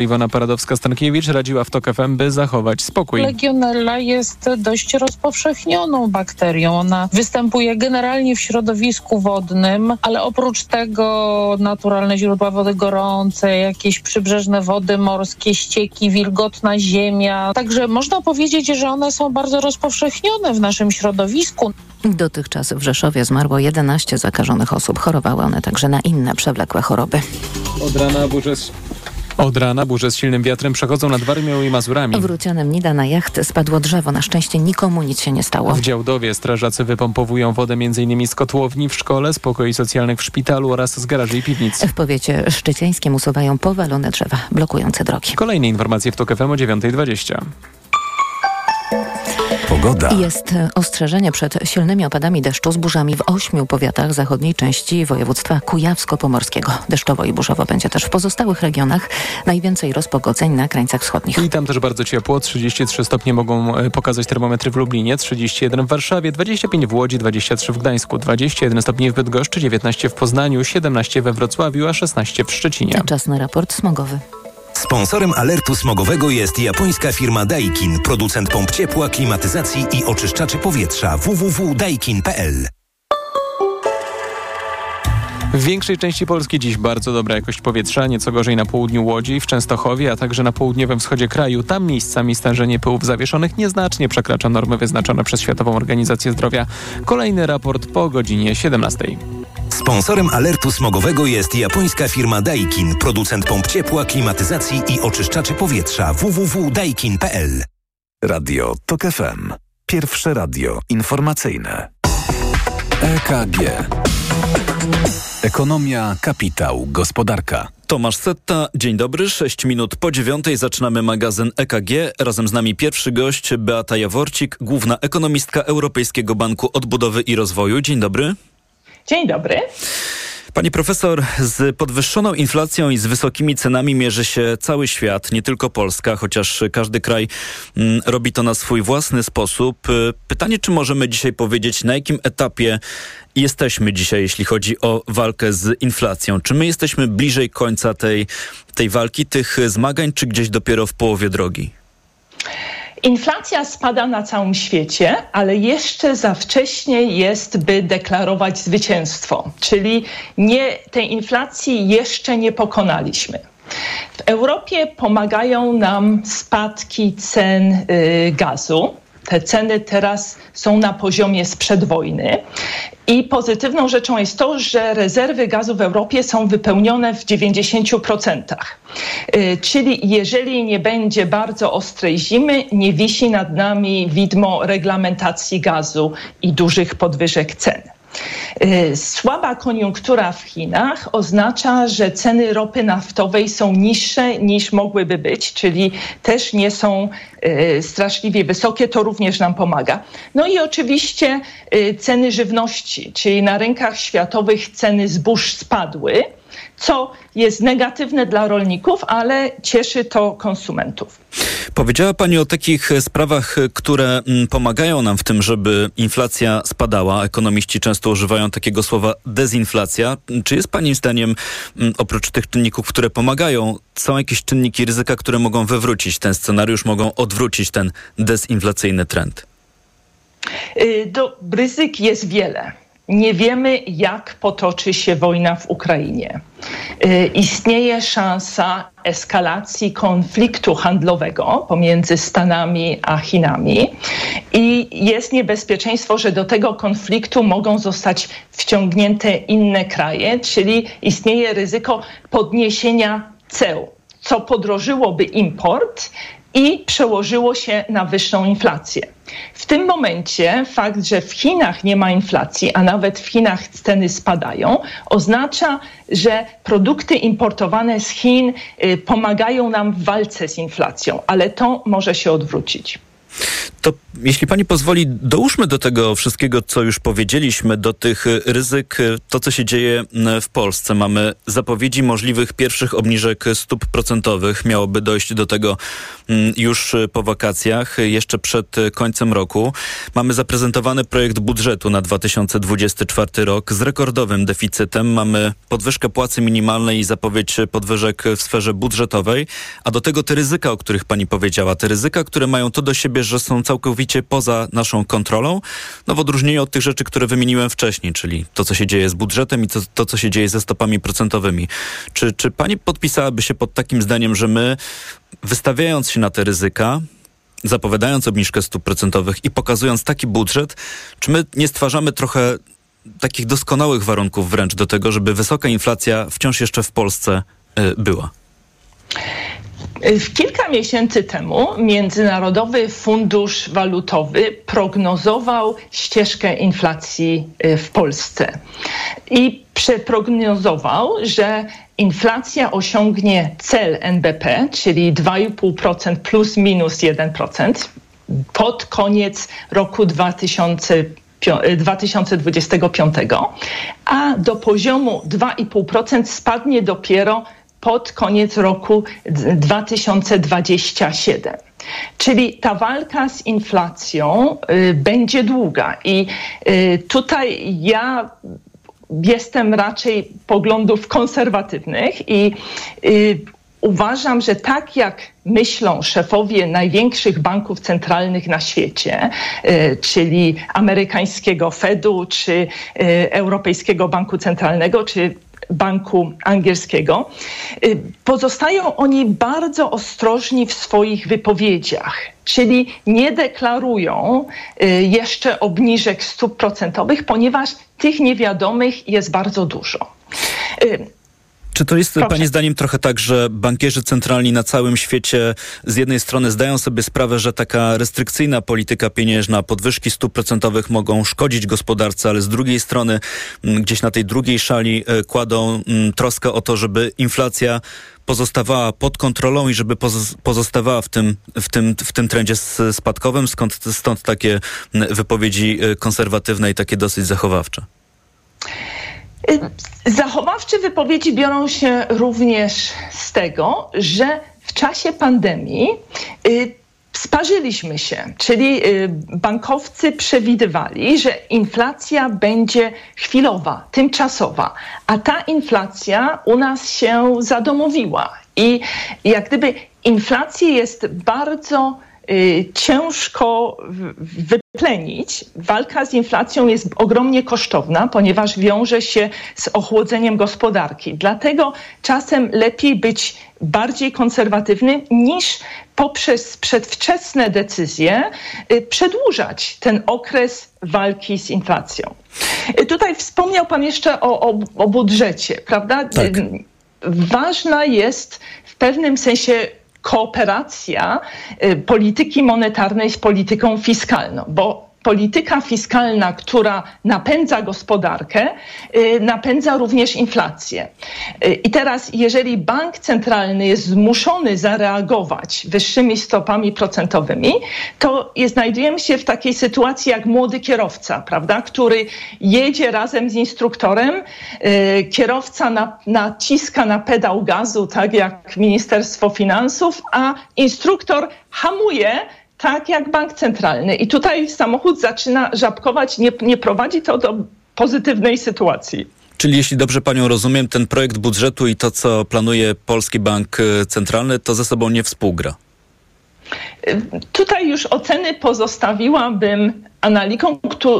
Iwona Paradowska-Stankiewicz radziła w TOK FM, by zachować spokój. Legionella jest dość rozpowszechnioną bakterią. Ona występuje generalnie w środowisku wodnym, ale oprócz tego naturalne źródła wody gorące, jakieś przybrzeżne wody morskie, ścieki, wilgotna ziemia. Także można powiedzieć, że one są bardzo rozpowszechnione w naszym środowisku. Dotychczas w Rzeszowie zmarło 11 zakażonych osób. Chorowały one także na inne przewlekłe choroby. Od rana burze od rana burze z silnym wiatrem przechodzą nad Warmią i Mazurami. W Rucianem Nida na jacht spadło drzewo. Na szczęście nikomu nic się nie stało. W Działdowie strażacy wypompowują wodę m.in. z kotłowni w szkole, z pokoi socjalnych w szpitalu oraz z garaży i piwnic. W powiecie szczeciańskim usuwają powalone drzewa blokujące drogi. Kolejne informacje w TOK FM o 9.20. Pogoda. Jest ostrzeżenie przed silnymi opadami deszczu z burzami w ośmiu powiatach zachodniej części województwa kujawsko-pomorskiego. Deszczowo i burzowo będzie też w pozostałych regionach. Najwięcej rozpogodzeń na krańcach wschodnich. I tam też bardzo ciepło. 33 stopnie mogą e, pokazać termometry w Lublinie, 31 w Warszawie, 25 w Łodzi, 23 w Gdańsku, 21 stopni w Bydgoszczy, 19 w Poznaniu, 17 we Wrocławiu, a 16 w Szczecinie. Czas na raport smogowy. Sponsorem alertu smogowego jest japońska firma Daikin, producent pomp ciepła, klimatyzacji i oczyszczaczy powietrza www.daikin.pl. W większej części Polski dziś bardzo dobra jakość powietrza, nieco gorzej na południu Łodzi, w Częstochowie, a także na południowym wschodzie kraju. Tam miejscami stężenie pyłów zawieszonych nieznacznie przekracza normy wyznaczone przez Światową Organizację Zdrowia. Kolejny raport po godzinie 17. Sponsorem alertu smogowego jest japońska firma Daikin, producent pomp ciepła, klimatyzacji i oczyszczaczy powietrza www.daikin.pl. Radio TOK FM. Pierwsze radio informacyjne. EKG. Ekonomia, kapitał, gospodarka. Tomasz Setta, dzień dobry. 6 minut po dziewiątej zaczynamy magazyn EKG. Razem z nami pierwszy gość Beata Jaworcik, główna ekonomistka Europejskiego Banku Odbudowy i Rozwoju. Dzień dobry. Dzień dobry. Pani profesor, z podwyższoną inflacją i z wysokimi cenami mierzy się cały świat, nie tylko Polska, chociaż każdy kraj mm, robi to na swój własny sposób. Y, pytanie, czy możemy dzisiaj powiedzieć, na jakim etapie jesteśmy dzisiaj, jeśli chodzi o walkę z inflacją? Czy my jesteśmy bliżej końca tej, tej walki, tych zmagań, czy gdzieś dopiero w połowie drogi? Inflacja spada na całym świecie, ale jeszcze za wcześnie jest, by deklarować zwycięstwo, czyli nie, tej inflacji jeszcze nie pokonaliśmy. W Europie pomagają nam spadki cen y, gazu. Te ceny teraz są na poziomie sprzed wojny. I pozytywną rzeczą jest to, że rezerwy gazu w Europie są wypełnione w 90%. Y, czyli jeżeli nie będzie bardzo ostrej zimy, nie wisi nad nami widmo reglamentacji gazu i dużych podwyżek cen. Y, słaba koniunktura w Chinach oznacza, że ceny ropy naftowej są niższe niż mogłyby być, czyli też nie są y, straszliwie wysokie. To również nam pomaga. No i oczywiście y, ceny żywności, czyli na rynkach światowych ceny zbóż spadły co jest negatywne dla rolników, ale cieszy to konsumentów. Powiedziała Pani o takich sprawach, które mm, pomagają nam w tym, żeby inflacja spadała. Ekonomiści często używają takiego słowa dezinflacja. Czy jest Pani zdaniem, mm, oprócz tych czynników, które pomagają, są jakieś czynniki ryzyka, które mogą wywrócić ten scenariusz, mogą odwrócić ten dezinflacyjny trend? Y, do, ryzyk jest wiele. Nie wiemy, jak potoczy się wojna w Ukrainie. Y, istnieje szansa eskalacji konfliktu handlowego pomiędzy Stanami a Chinami i jest niebezpieczeństwo, że do tego konfliktu mogą zostać wciągnięte inne kraje, czyli istnieje ryzyko podniesienia ceł co podrożyłoby import i przełożyło się na wyższą inflację. W tym momencie fakt, że w Chinach nie ma inflacji, a nawet w Chinach ceny spadają, oznacza, że produkty importowane z Chin y, pomagają nam w walce z inflacją, ale to może się odwrócić. To jeśli pani pozwoli, dołóżmy do tego wszystkiego, co już powiedzieliśmy, do tych ryzyk, to co się dzieje w Polsce. Mamy zapowiedzi możliwych pierwszych obniżek stóp procentowych. Miałoby dojść do tego już po wakacjach, jeszcze przed końcem roku. Mamy zaprezentowany projekt budżetu na 2024 rok z rekordowym deficytem. Mamy podwyżkę płacy minimalnej i zapowiedź podwyżek w sferze budżetowej, a do tego te ryzyka, o których pani powiedziała, te ryzyka, które mają to do siebie, że są całkowicie poza naszą kontrolą, no w odróżnieniu od tych rzeczy, które wymieniłem wcześniej, czyli to, co się dzieje z budżetem i to, to co się dzieje ze stopami procentowymi. Czy, czy pani podpisałaby się pod takim zdaniem, że my, wystawiając się na te ryzyka, zapowiadając obniżkę stóp procentowych i pokazując taki budżet, czy my nie stwarzamy trochę takich doskonałych warunków wręcz do tego, żeby wysoka inflacja wciąż jeszcze w Polsce y, była? W kilka miesięcy temu Międzynarodowy Fundusz Walutowy prognozował ścieżkę inflacji y, w Polsce. I przeprognozował, że inflacja osiągnie cel NBP, czyli 2,5% plus minus 1% pod koniec roku 2000 2025, a do poziomu 2,5% spadnie dopiero pod koniec roku 2027. Czyli ta walka z inflacją y, będzie długa i y, tutaj ja jestem raczej poglądów konserwatywnych i y, uważam, że tak jak myślą szefowie największych banków centralnych na świecie, czyli amerykańskiego Fedu, czy Europejskiego Banku Centralnego, czy Banku Angielskiego. Y, pozostają oni bardzo ostrożni w swoich wypowiedziach, czyli nie deklarują y, jeszcze obniżek stóp procentowych, ponieważ tych niewiadomych jest bardzo dużo. Czy to jest Proszę. Pani zdaniem trochę tak, że bankierzy centralni na całym świecie z jednej strony zdają sobie sprawę, że taka restrykcyjna polityka pieniężna, podwyżki stóp procentowych mogą szkodzić gospodarce, ale z drugiej strony gdzieś na tej drugiej szali e, kładą troskę o to, żeby inflacja pozostawała pod kontrolą i żeby pozostawała w tym, w tym, w tym trendzie spadkowym, skąd, stąd takie wypowiedzi e, konserwatywne i takie dosyć zachowawcze. Y, zachowawcze wypowiedzi biorą się również z tego, że w czasie pandemii y, sparzyliśmy się, czyli y, bankowcy przewidywali, że inflacja będzie chwilowa, tymczasowa, a ta inflacja u nas się zadomowiła. I jak gdyby inflacja jest bardzo ciężko wyplenić. Walka z inflacją jest ogromnie kosztowna, ponieważ wiąże się z ochłodzeniem gospodarki. Dlatego czasem lepiej być bardziej konserwatywny niż poprzez przedwczesne decyzje y, przedłużać ten okres walki z inflacją. Y, tutaj wspomniał Pan jeszcze o, o, o budżecie, prawda? Tak. Ważna jest w pewnym sensie kooperacja y, polityki monetarnej z polityką fiskalną, bo polityka fiskalna, która napędza gospodarkę, y, napędza również inflację. Y, I teraz, jeżeli bank centralny jest zmuszony zareagować wyższymi stopami procentowymi, to znajdujemy się w takiej sytuacji jak młody kierowca, prawda, który jedzie razem z instruktorem, y, kierowca na, naciska na pedał gazu, tak jak Ministerstwo Finansów, a instruktor hamuje, tak jak bank centralny. I tutaj samochód zaczyna żabkować, nie, nie prowadzi to do pozytywnej sytuacji. Czyli jeśli dobrze panią rozumiem, ten projekt budżetu i to, co planuje Polski Bank Centralny, to ze sobą nie współgra. Tutaj już oceny pozostawiłabym analitykom,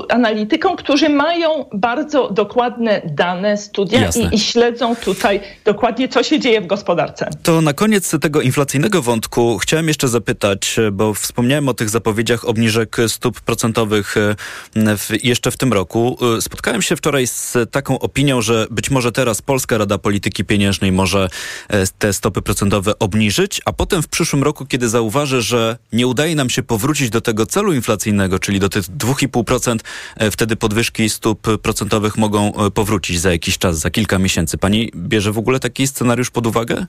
analitykom, którzy mają bardzo dokładne dane, studia i, i, śledzą tutaj dokładnie, co się dzieje w gospodarce. To na koniec tego inflacyjnego wątku chciałem jeszcze zapytać, bo wspomniałem o tych zapowiedziach obniżek stóp procentowych e, w, jeszcze w tym roku. E, spotkałem się wczoraj z taką opinią, że być może teraz Polska Rada Polityki Pieniężnej może e, te stopy procentowe obniżyć, a potem w przyszłym roku, kiedy zauważy, że nie udaje nam się powrócić do tego celu inflacyjnego, czyli do tych 2,5%, e, wtedy podwyżki stóp procentowych mogą e, powrócić za jakiś czas, za kilka miesięcy. Pani bierze w ogóle taki scenariusz pod uwagę?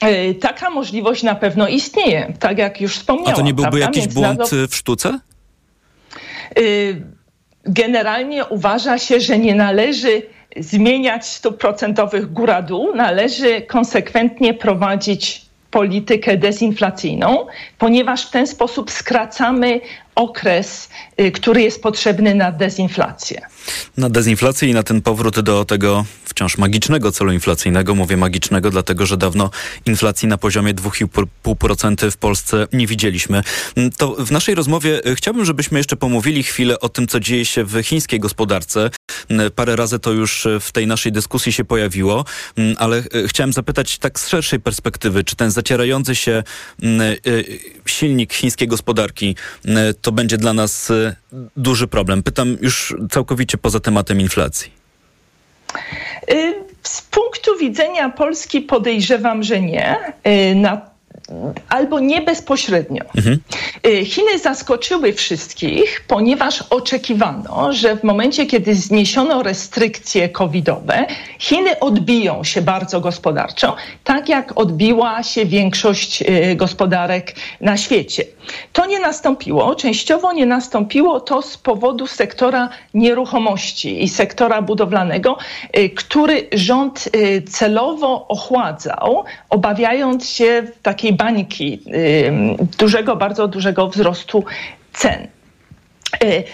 E, taka możliwość na pewno istnieje, tak jak już wspomniałam. A to nie byłby prawda? jakiś błąd w sztuce? Generalnie uważa się, że nie należy zmieniać stóp procentowych góra-dół, należy konsekwentnie prowadzić politykę dezinflacyjną, ponieważ w ten sposób skracamy okres, y, który jest potrzebny na dezinflację. Na dezinflację i na ten powrót do tego wciąż magicznego celu inflacyjnego. Mówię magicznego, dlatego że dawno inflacji na poziomie 2,5% w Polsce nie widzieliśmy. Mm, to w naszej rozmowie y, chciałbym, żebyśmy jeszcze pomówili chwilę o tym, co dzieje się w chińskiej gospodarce. Mm, parę razy to już y, w tej naszej dyskusji się pojawiło, mm, ale chciałem zapytać tak z szerszej perspektywy, czy ten zacierający się silnik chińskiej gospodarki to będzie dla nas y, duży problem? Pytam już całkowicie poza tematem inflacji. Y, z punktu widzenia Polski podejrzewam, że nie. Y, na albo nie bezpośrednio. Mhm. Y, Chiny zaskoczyły wszystkich, ponieważ oczekiwano, że w momencie, kiedy zniesiono restrykcje covidowe, Chiny odbiją się bardzo gospodarczo, tak jak odbiła się większość y, gospodarek na świecie. To nie nastąpiło, częściowo nie nastąpiło to z powodu sektora nieruchomości i sektora budowlanego, y, który rząd celowo ochładzał, obawiając się takiej bańki dużego, bardzo dużego wzrostu cen. Y,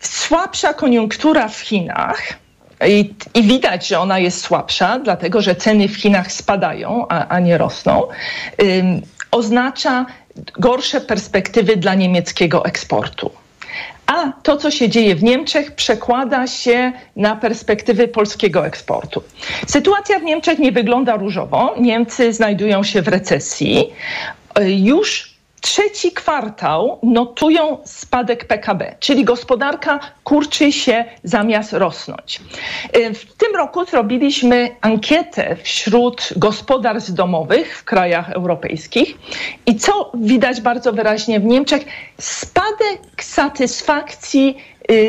słabsza koniunktura w Chinach, i, I, widać, że ona jest słabsza, dlatego że ceny w Chinach spadają, a, a nie rosną, oznacza gorsze perspektywy dla niemieckiego eksportu. A to, co się dzieje w Niemczech, przekłada się na perspektywy polskiego eksportu. Sytuacja w Niemczech nie wygląda różowo. Niemcy znajdują się w recesji. Już trzeci kwartał notują spadek PKB, czyli gospodarka kurczy się zamiast rosnąć. Y, w tym roku zrobiliśmy ankietę wśród gospodarstw domowych w krajach europejskich i co widać bardzo wyraźnie w Niemczech, spadek satysfakcji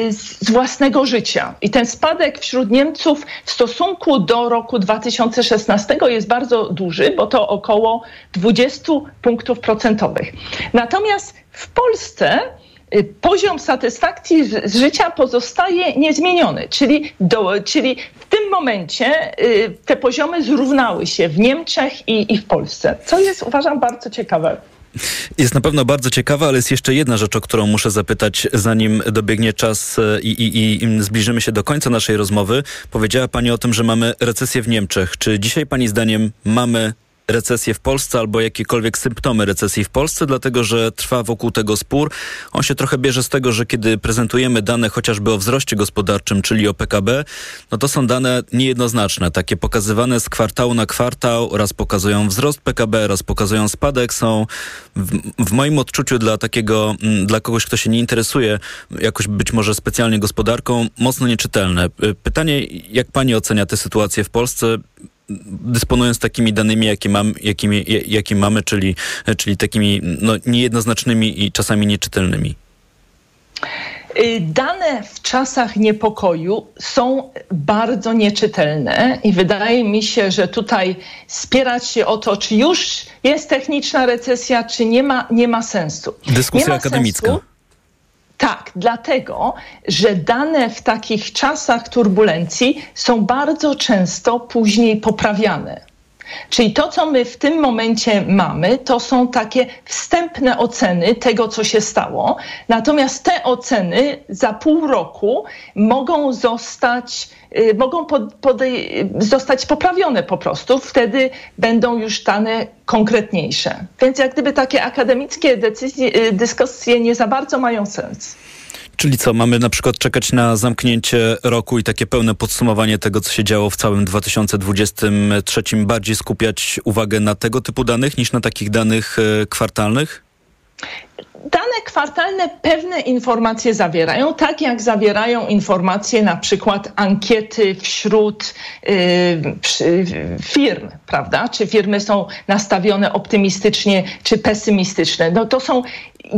z własnego życia. I ten spadek wśród Niemców w stosunku do roku 2016 jest bardzo duży, bo to około 20 punktów procentowych. Natomiast w Polsce y, poziom satysfakcji z, życia pozostaje niezmieniony, czyli, do, czyli w tym momencie y, te poziomy zrównały się w Niemczech i, i w Polsce, co jest uważam bardzo ciekawe. Jest na pewno bardzo ciekawa, ale jest jeszcze jedna rzecz, o którą muszę zapytać, zanim dobiegnie czas e, i, i, i zbliżymy się do końca naszej rozmowy. Powiedziała Pani o tym, że mamy recesję w Niemczech. Czy dzisiaj Pani zdaniem mamy recesję w Polsce albo jakiekolwiek symptomy recesji w Polsce, dlatego że trwa wokół tego spór. On się trochę bierze z tego, że kiedy prezentujemy dane chociażby o wzroście gospodarczym, czyli o PKB, no to są dane niejednoznaczne, takie pokazywane z kwartału na kwartał, raz pokazują wzrost PKB, raz pokazują spadek, są w, w moim odczuciu dla takiego, mm, dla kogoś, kto się nie interesuje jakoś być może specjalnie gospodarką, mocno nieczytelne. Pytanie, jak pani ocenia tę sytuację w Polsce? Dysponując takimi danymi, jakie, mam, jakimi, jakie mamy, czyli, czyli takimi no, niejednoznacznymi i czasami nieczytelnymi? Y, dane w czasach niepokoju są bardzo nieczytelne i wydaje mi się, że tutaj spierać się o to, czy już jest techniczna recesja, czy nie ma, nie ma sensu. Dyskusja ma akademicka. Sensu, tak, dlatego, że dane w takich czasach turbulencji są bardzo często później poprawiane. Czyli to, co my w tym momencie mamy, to są takie wstępne oceny tego, co się stało. Natomiast te oceny za pół roku mogą zostać, mogą pod, zostać poprawione po prostu. Wtedy będą już dane konkretniejsze. Więc jak gdyby takie akademickie decyzje, y, dyskusje nie za bardzo mają sens. Czyli co, mamy na przykład czekać na zamknięcie roku i takie pełne podsumowanie tego, co się działo w całym 2023, bardziej skupiać uwagę na tego typu danych niż na takich danych e, kwartalnych? Kwartalne pewne informacje zawierają, tak jak zawierają informacje na przykład ankiety wśród y, firm, prawda? Czy firmy są nastawione optymistycznie, czy pesymistyczne. No to są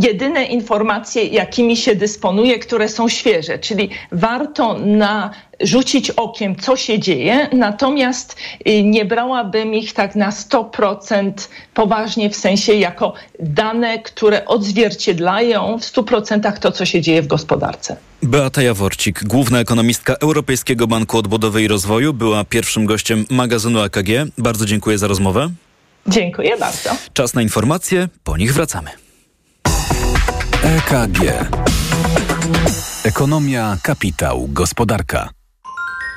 jedyne informacje, jakimi się dysponuje, które są świeże, czyli warto na rzucić okiem, co się dzieje, natomiast y, nie brałabym ich tak na 100% poważnie, w sensie jako dane, które odzwierciedlają w 100% to, co się dzieje w gospodarce. Beata Jaworcik, główna ekonomistka Europejskiego Banku Odbudowy i Rozwoju, była pierwszym gościem magazynu AKG. Bardzo dziękuję za rozmowę. Dziękuję bardzo. Czas na informacje, po nich wracamy. EKG. Ekonomia, kapitał, gospodarka.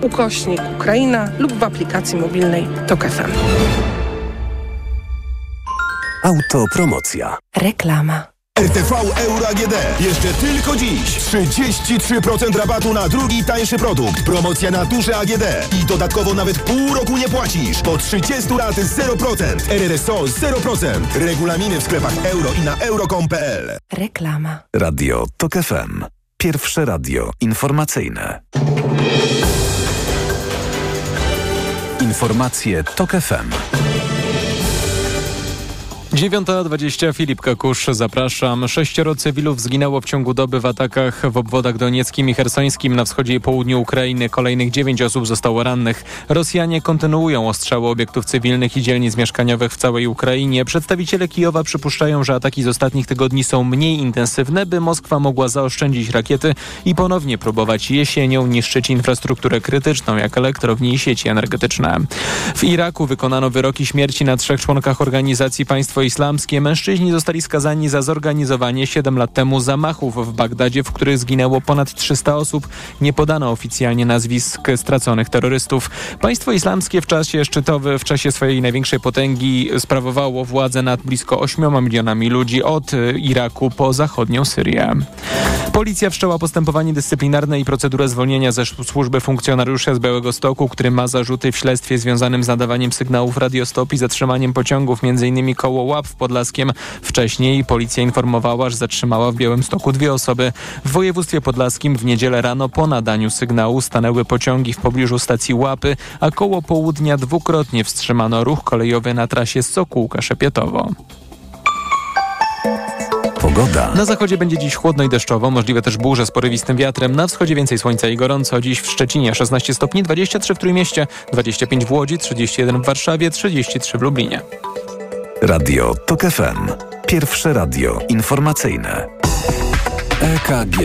ukośnik Ukraina lub w aplikacji mobilnej TOK FM. Autopromocja. Reklama. RTV Euro AGD. Jeszcze tylko dziś 33% rabatu na drugi tańszy produkt. Promocja na duże AGD. I dodatkowo nawet pół roku nie płacisz. Po 30 lat 0%. RRSO 0%. Regulaminy w sklepach euro i na euro.com.pl. Reklama. Radio TOK FM. Pierwsze radio informacyjne. Informacje TOK FM. 9.20 Filip Kakusz, zapraszam. Sześcioro cywilów zginęło w ciągu doby w atakach w obwodach donieckim i hersońskim na wschodzie i południu Ukrainy. Kolejnych dziewięć osób zostało rannych. Rosjanie kontynuują ostrzały obiektów cywilnych i dzielnic mieszkaniowych w całej Ukrainie. Przedstawiciele Kijowa przypuszczają, że ataki z ostatnich tygodni są mniej intensywne, by Moskwa mogła zaoszczędzić rakiety i ponownie próbować jesienią niszczyć infrastrukturę krytyczną, jak elektrownie i sieci energetyczne. W Iraku wykonano wyroki śmierci na trzech członkach organizacji państwa islamskie mężczyźni zostali skazani za zorganizowanie 7 lat temu zamachów w Bagdadzie, w których zginęło ponad 300 osób. Nie podano oficjalnie nazwisk straconych terrorystów. Państwo islamskie w czasie szczytowym, w czasie swojej największej potęgi sprawowało władzę nad blisko 8 milionami ludzi od Iraku po zachodnią Syrię. Policja wszczęła postępowanie dyscyplinarne i procedurę zwolnienia ze służby funkcjonariusza z Białego Stoku, który ma zarzuty w śledztwie związanym z nadawaniem sygnałów radiostop i zatrzymaniem pociągów, m.in. koło Łap w Podlaskiem. Wcześniej policja informowała, że zatrzymała w Białymstoku dwie osoby. W województwie podlaskim w niedzielę rano po nadaniu sygnału stanęły pociągi w pobliżu stacji Łapy, a koło południa dwukrotnie wstrzymano ruch kolejowy na trasie Sokółka-Szepietowo. Pogoda. Na zachodzie będzie dziś chłodno i deszczowo, możliwe też burze z porywistym wiatrem. Na wschodzie więcej słońca i gorąco. Dziś w Szczecinie 16 stopni, 23 w Trójmieście, 25 w Łodzi, 31 w Warszawie, 33 w Lublinie. Radio TOK FM. Pierwsze radio informacyjne. EKG.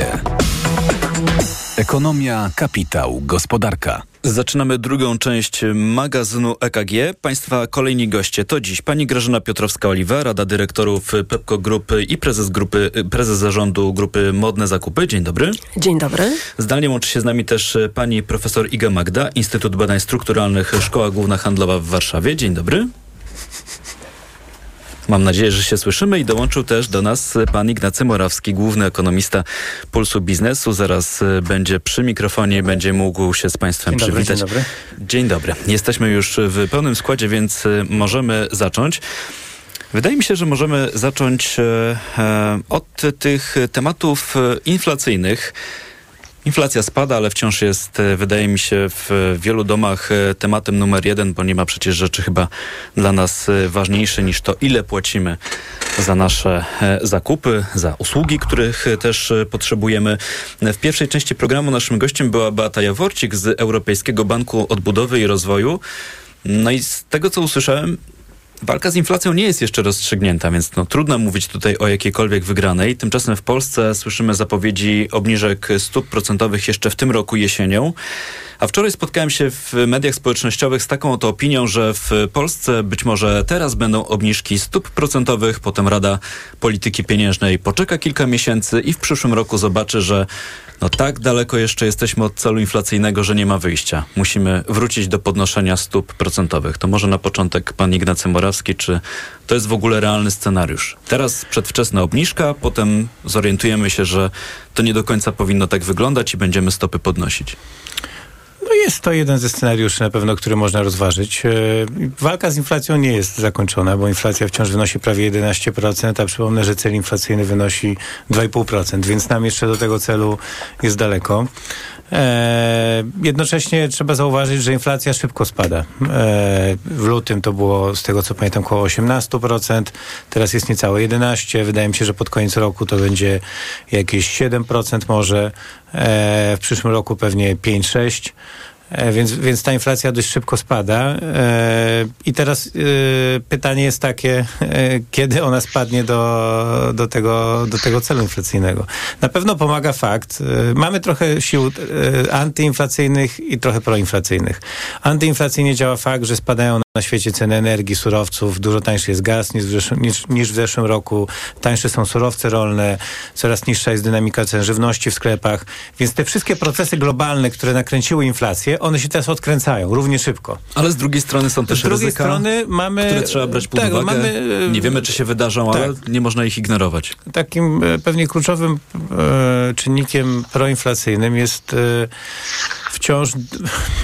Ekonomia, kapitał, gospodarka. Zaczynamy drugą część magazynu EKG. Państwa kolejni goście to dziś pani Grażyna Piotrowska-Oliwa, Rada Dyrektorów Pepco Grupy i prezes, grupy, prezes zarządu grupy Modne Zakupy. Dzień dobry. Dzień dobry. Zdalnie łączy się z nami też pani profesor Iga Magda, Instytut Badań Strukturalnych Szkoła Główna Handlowa w Warszawie. Dzień dobry. Mam nadzieję, że się słyszymy i dołączył też do nas pan Ignacy Morawski, główny ekonomista Pulsu Biznesu. Zaraz będzie przy mikrofonie i będzie mógł się z państwem dzień przywitać. Dobry, dzień dobry. Dzień dobry. Jesteśmy już w pełnym składzie, więc możemy zacząć. Wydaje mi się, że możemy zacząć od tych tematów inflacyjnych. Inflacja spada, ale wciąż jest, wydaje mi się, w wielu domach tematem numer jeden, bo nie ma przecież rzeczy chyba dla nas ważniejsze niż to, ile płacimy za nasze zakupy, za usługi, których też potrzebujemy. W pierwszej części programu naszym gościem była Beata Jaworcik z Europejskiego Banku Odbudowy i Rozwoju. No i z tego, co usłyszałem, walka z inflacją nie jest jeszcze rozstrzygnięta, więc no, trudno mówić tutaj o jakiejkolwiek wygranej. Tymczasem w Polsce słyszymy zapowiedzi obniżek stóp procentowych jeszcze w tym roku jesienią. A wczoraj spotkałem się w mediach społecznościowych z taką oto opinią, że w Polsce być może teraz będą obniżki stóp procentowych, potem Rada Polityki Pieniężnej poczeka kilka miesięcy i w przyszłym roku zobaczy, że no tak daleko jeszcze jesteśmy od celu inflacyjnego, że nie ma wyjścia. Musimy wrócić do podnoszenia stóp procentowych. To może na początek pan Ignacy Morawski, czy to jest w ogóle realny scenariusz? Teraz przedwczesna obniżka, potem zorientujemy się, że to nie do końca powinno tak wyglądać i będziemy stopy podnosić. Jest to jeden ze scenariuszy na pewno, który można rozważyć. E, walka z inflacją nie jest zakończona, bo inflacja wciąż wynosi prawie 11%, a przypomnę, że cel inflacyjny wynosi 2,5%, więc nam jeszcze do tego celu jest daleko. E, jednocześnie trzeba zauważyć, że inflacja szybko spada. E, w lutym to było, z tego co pamiętam, około 18%, teraz jest niecałe 11%. Wydaje mi się, że pod koniec roku to będzie jakieś 7% może. W przyszłym roku pewnie 5-6%. E, więc, więc ta inflacja dość szybko spada. E, I teraz e, pytanie jest takie, kiedy ona spadnie do, do, tego, do tego celu inflacyjnego. Na pewno pomaga fakt, mamy trochę sił antyinflacyjnych i trochę proinflacyjnych. Antyinflacyjnie działa fakt, że spadają na świecie ceny energii, surowców, dużo tańszy jest gaz niż w, zeszłym, niż, niż w zeszłym roku, tańsze są surowce rolne, coraz niższa jest dynamika cen żywności w sklepach, więc te wszystkie procesy globalne, które nakręciły inflację, one się teraz odkręcają równie szybko. Ale z drugiej strony są też z drugiej ryzyka, strony mamy, które trzeba brać pod tak, uwagę. Mamy, nie wiemy, czy się wydarzą, tak. ale nie można ich ignorować. Takim e, pewnie kluczowym e, czynnikiem proinflacyjnym jest e, wciąż,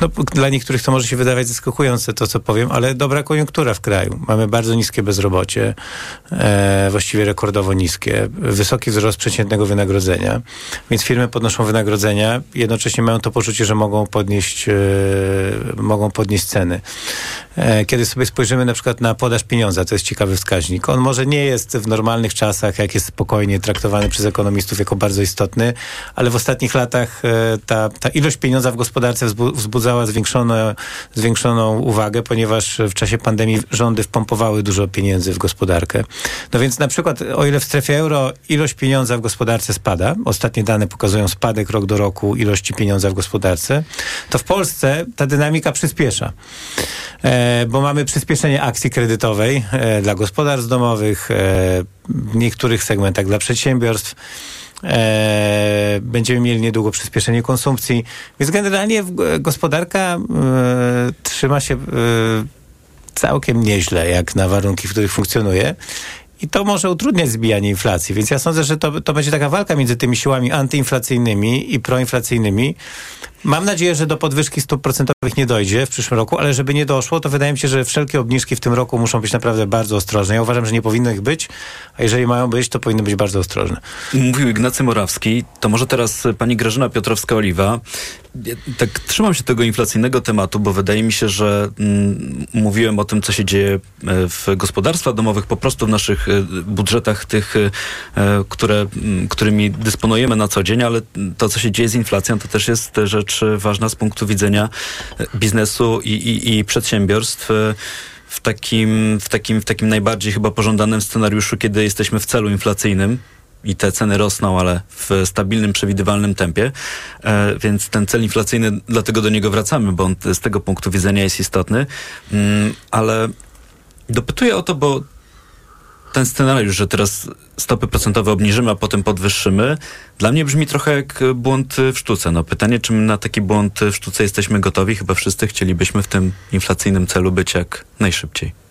no, dla niektórych to może się wydawać zaskakujące to, co powiem, ale dobra koniunktura w kraju. Mamy bardzo niskie bezrobocie, e, właściwie rekordowo niskie, wysoki wzrost przeciętnego wynagrodzenia, więc firmy podnoszą wynagrodzenia, jednocześnie mają to poczucie, że mogą podnieść, e, mogą podnieść ceny. E, kiedy sobie spojrzymy na przykład na podaż pieniądza, to jest ciekawy wskaźnik. On może nie jest w normalnych czasach, jak jest spokojnie traktowany przez ekonomistów jako bardzo istotny, ale w ostatnich latach e, ta, ta ilość pieniądza w gospodarce wzbudzała zwiększoną, zwiększoną uwagę, ponieważ w czasie pandemii rządy wpompowały dużo pieniędzy w gospodarkę. No więc na przykład o ile w strefie euro ilość pieniądza w gospodarce spada, ostatnie dane pokazują spadek rok do roku ilości pieniądza w gospodarce, to w Polsce ta dynamika przyspiesza. E, bo mamy przyspieszenie akcji kredytowej e, dla gospodarstw domowych, e, w niektórych segmentach dla przedsiębiorstw. E, będziemy mieli niedługo przyspieszenie konsumpcji, więc generalnie gospodarka e, trzyma się e, całkiem nieźle, jak na warunki, w których funkcjonuje. I to może utrudniać zbijanie inflacji. Więc ja sądzę, że to, to będzie taka walka między tymi siłami antyinflacyjnymi i proinflacyjnymi. Mam nadzieję, że do podwyżki stóp procentowych nie dojdzie w przyszłym roku, ale żeby nie doszło, to wydaje mi się, że wszelkie obniżki w tym roku muszą być naprawdę bardzo ostrożne. Ja uważam, że nie powinno ich być, a jeżeli mają być, to powinny być bardzo ostrożne. Mówił Ignacy Morawski. To może teraz pani Grażyna Piotrowska-Oliwa. tak trzymam się tego inflacyjnego tematu, bo wydaje mi się, że mm, mówiłem o tym, co się dzieje e, w gospodarstwach domowych, po prostu w naszych e, budżetach, tych, e, które, którymi dysponujemy na co dzień, ale to, co się dzieje z inflacją, to też jest rzecz rzecz ważna z punktu widzenia biznesu i, i, i przedsiębiorstw w takim, w, takim, w takim najbardziej chyba pożądanym scenariuszu, kiedy jesteśmy w celu inflacyjnym i te ceny rosną, ale w stabilnym, przewidywalnym tempie. E, więc ten cel inflacyjny, dlatego do niego wracamy, bo on z tego punktu widzenia jest istotny. Mm, ale dopytuję o to, bo ten scenariusz, że teraz stopy procentowe obniżymy, a potem podwyższymy, dla mnie brzmi trochę jak błąd w sztuce. No pytanie, czy my na taki błąd w sztuce jesteśmy gotowi? Chyba wszyscy chcielibyśmy w tym inflacyjnym celu być jak najszybciej.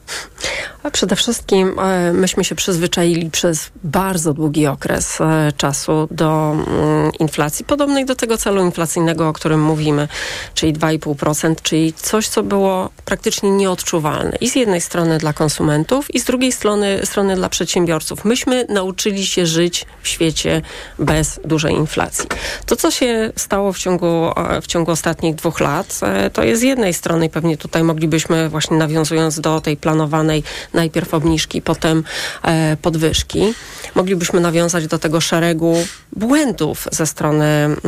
A przede wszystkim e, myśmy się przyzwyczaili przez bardzo długi okres e, czasu do mm, inflacji, podobnej do tego celu inflacyjnego, o którym mówimy, czyli 2,5%, czyli coś, co było praktycznie nieodczuwalne i z jednej strony dla konsumentów i z drugiej strony, strony dla przedsiębiorców. Myśmy nauczyli się żyć w świecie bez dużej inflacji. To, co się stało w ciągu, e, w ciągu ostatnich dwóch lat, to jest z jednej strony, pewnie tutaj moglibyśmy właśnie nawiązując do tej planowanej najpierw obniżki, potem e, podwyżki. Moglibyśmy nawiązać do tego szeregu błędów ze strony mm,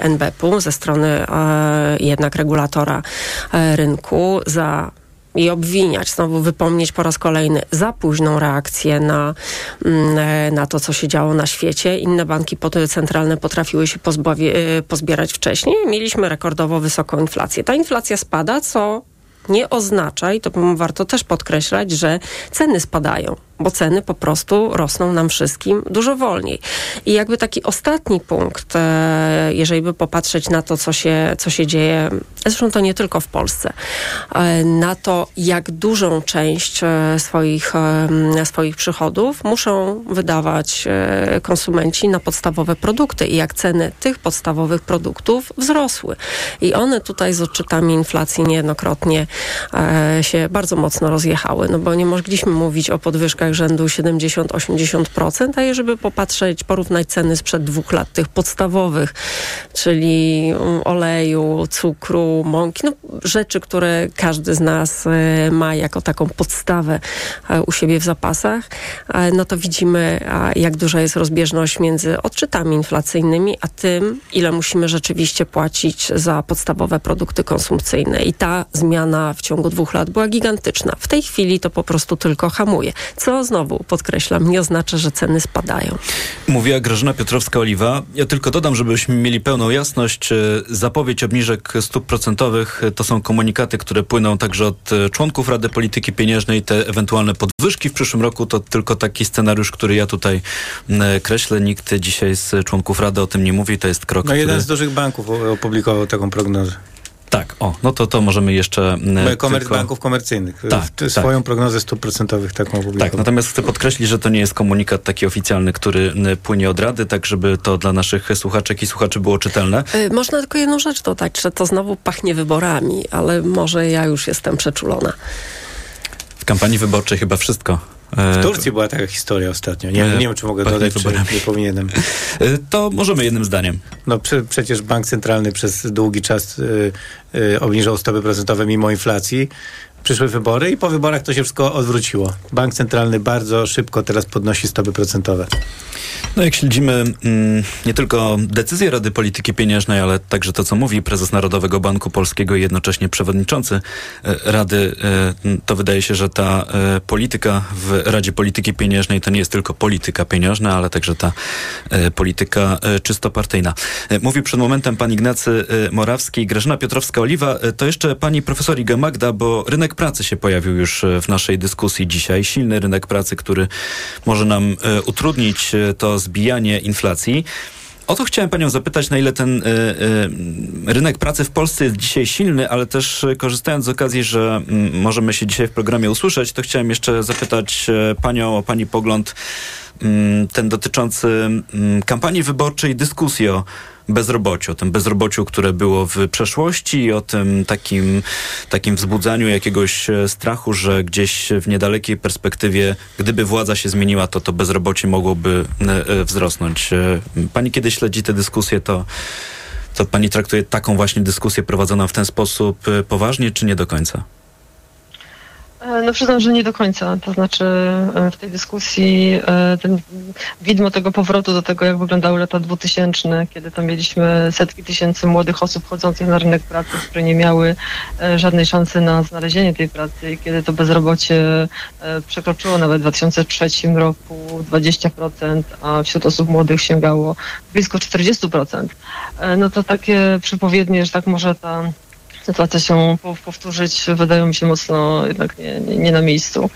NBP-u, ze strony e, jednak regulatora e, rynku za i obwiniać, znowu wypomnieć po raz kolejny za późną reakcję na, mm, na to, co się działo na świecie. Inne banki centralne potrafiły się pozbawie, pozbierać wcześniej. Mieliśmy rekordowo wysoką inflację. Ta inflacja spada, co nie oznacza, i to warto też podkreślać, że ceny spadają bo ceny po prostu rosną nam wszystkim dużo wolniej. I jakby taki ostatni punkt, e, jeżeli by popatrzeć na to, co się, co się dzieje, zresztą to nie tylko w Polsce, e, na to, jak dużą część e, swoich, swoich przychodów muszą wydawać konsumenci na podstawowe produkty i jak ceny tych podstawowych produktów wzrosły. I one tutaj z odczytami inflacji niejednokrotnie się bardzo mocno rozjechały, no bo nie mogliśmy mówić o podwyżkach rzędu 70-80%, a jeżeli popatrzeć, porównać ceny sprzed dwóch lat, tych podstawowych, czyli mm, oleju, cukru, mąki, no rzeczy, które każdy z nas e, ma jako taką podstawę e, u siebie w zapasach, e, no to widzimy, jak duża jest rozbieżność między odczytami inflacyjnymi, a tym, ile musimy rzeczywiście płacić za podstawowe produkty konsumpcyjne. I ta zmiana w ciągu dwóch lat była gigantyczna. W tej chwili to po prostu tylko hamuje. Co znowu podkreślam, nie oznacza, że ceny spadają. Mówiła Grażyna Piotrowska-Oliwa. Ja tylko dodam, żebyśmy mieli pełną jasność. E, zapowiedź obniżek stóp procentowych to są komunikaty, które płyną także od e, członków Rady Polityki Pieniężnej. Te ewentualne podwyżki w przyszłym roku to tylko taki scenariusz, który ja tutaj kreślę. Nikt dzisiaj z członków Rady o tym nie mówi. To jest krok. No jeden który... z dużych banków opublikował taką prognozę. Tak, o, no to to możemy jeszcze... Komer tylko... banków komercyjnych. Tak, tak. Swoją tak. prognozę stóp procentowych taką opublikował. Tak, natomiast chcę podkreślić, że to nie jest komunikat taki oficjalny, który płynie od Rady, tak żeby to dla naszych słuchaczek i słuchaczy było czytelne. Yy, można tylko jedną rzecz dodać, że to znowu pachnie wyborami, ale może ja już jestem przeczulona. W kampanii wyborczej chyba wszystko w Turcji była taka historia ostatnio. Nie, nie wiem, czy mogę dodać, czy nie powinienem. To możemy jednym zdaniem. No prze, przecież bank centralny przez długi czas y, y, obniżał stopy procentowe mimo inflacji. Przyszły wybory i po wyborach to się wszystko odwróciło. Bank centralny bardzo szybko teraz podnosi stopy procentowe. No jak śledzimy mm, nie tylko decyzje Rady Polityki Pieniężnej, ale także to, co mówi prezes Narodowego Banku Polskiego i jednocześnie przewodniczący e, Rady, e, to wydaje się, że ta e, polityka w Radzie Polityki Pieniężnej to nie jest tylko polityka pieniężna, ale także ta polityka czysto partyjna. Mówi przed momentem pan Ignacy Morawski i Grażyna Piotrowska-Oliwa. To jeszcze pani profesor Iga Magda, bo rynek pracy się pojawił już w naszej dyskusji dzisiaj. Silny rynek pracy, który może nam utrudnić to zbijanie inflacji. O to chciałem panią zapytać, na ile ten y, y, rynek pracy w Polsce jest dzisiaj silny, ale też korzystając z okazji, że y, możemy się dzisiaj w programie usłyszeć, to chciałem jeszcze zapytać panią o pani pogląd y, ten dotyczący kampanii wyborczej, dyskusji o bezrobociu, o tym bezrobociu, które było w przeszłości, o tym takim, takim wzbudzaniu jakiegoś e, strachu, że gdzieś w niedalekiej perspektywie, gdyby władza się zmieniła, to to bezrobocie mogłoby e, e, wzrosnąć. Pani kiedy śledzi te dyskusje, to, to pani traktuje taką właśnie dyskusję prowadzoną w ten sposób poważnie, czy nie do końca? E, no przyznam, że nie do końca. To znaczy e, w tej dyskusji e, ten widmo tego powrotu do tego, jak wyglądały lata 2000, kiedy tam mieliśmy setki tysięcy młodych osób chodzących na rynek pracy, które nie miały żadnej szansy na znalezienie tej pracy i kiedy to bezrobocie przekroczyło nawet w 2003 roku 20%, a wśród osób młodych sięgało blisko 40%. No to takie przypowiednie, że tak może ta sytuacja się powtórzyć, wydają mi się mocno jednak nie, nie, nie na miejscu.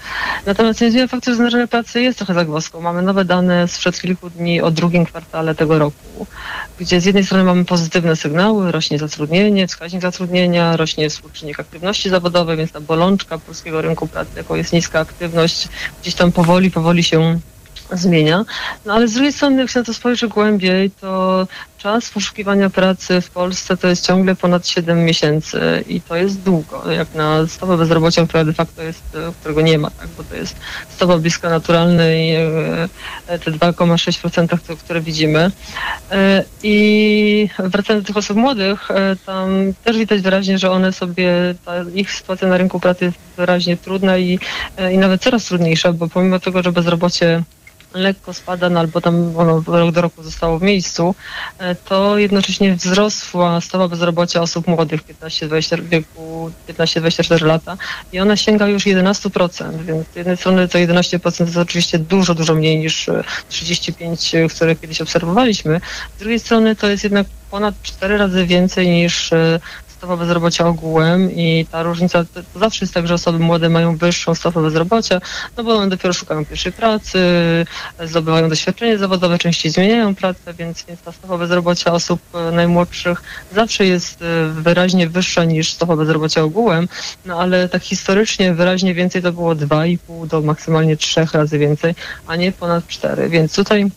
Natomiast nie zmienia faktu, że rynek pracy jest trochę zagwozdką. Mamy nowe dane sprzed kilku dni o drugim kwartale tego roku, gdzie z jednej strony mamy pozytywne sygnały, rośnie zatrudnienie, wskaźnik zatrudnienia, rośnie współczynnik aktywności zawodowej, więc ta bolączka polskiego rynku pracy, jaką jest niska aktywność, gdzieś tam powoli, powoli się zmienia. No ale z drugiej strony, jak się na to spojrzy głębiej, to czas poszukiwania pracy w Polsce to jest ciągle ponad 7 miesięcy i to jest długo, jak na stopę bezrobocia, która de facto jest, którego nie ma, tak, bo to jest stopa bliska naturalnej, e, te 2,6%, które widzimy. E, I wracając do tych osób młodych, e, tam też widać wyraźnie, że one sobie, ta ich sytuacja na rynku pracy jest wyraźnie trudna i, i nawet coraz trudniejsza, bo pomimo tego, że bezrobocie lekko spada, no albo tam ono rok do roku zostało w miejscu, e, to jednocześnie wzrosła stopa bezrobocia osób młodych 15-20 wieku 15-24 lata i ona sięga już 11%, więc z jednej strony to 11% to jest oczywiście dużo, dużo mniej niż 35, e, które kiedyś obserwowaliśmy. Z drugiej strony to jest jednak ponad 4 razy więcej niż e, stopa bezrobocia ogółem i ta różnica, to, zawsze jest tak, że osoby młode mają wyższą stopę bezrobocia, no bo one dopiero szukają pierwszej pracy, zdobywają doświadczenie zawodowe, częściej zmieniają pracę, więc, więc ta stopa bezrobocia osób e, najmłodszych zawsze jest e, wyraźnie wyższa niż stopa bezrobocia ogółem, no ale tak historycznie wyraźnie więcej to było 2,5 do maksymalnie 3 razy więcej, a nie ponad 4, więc tutaj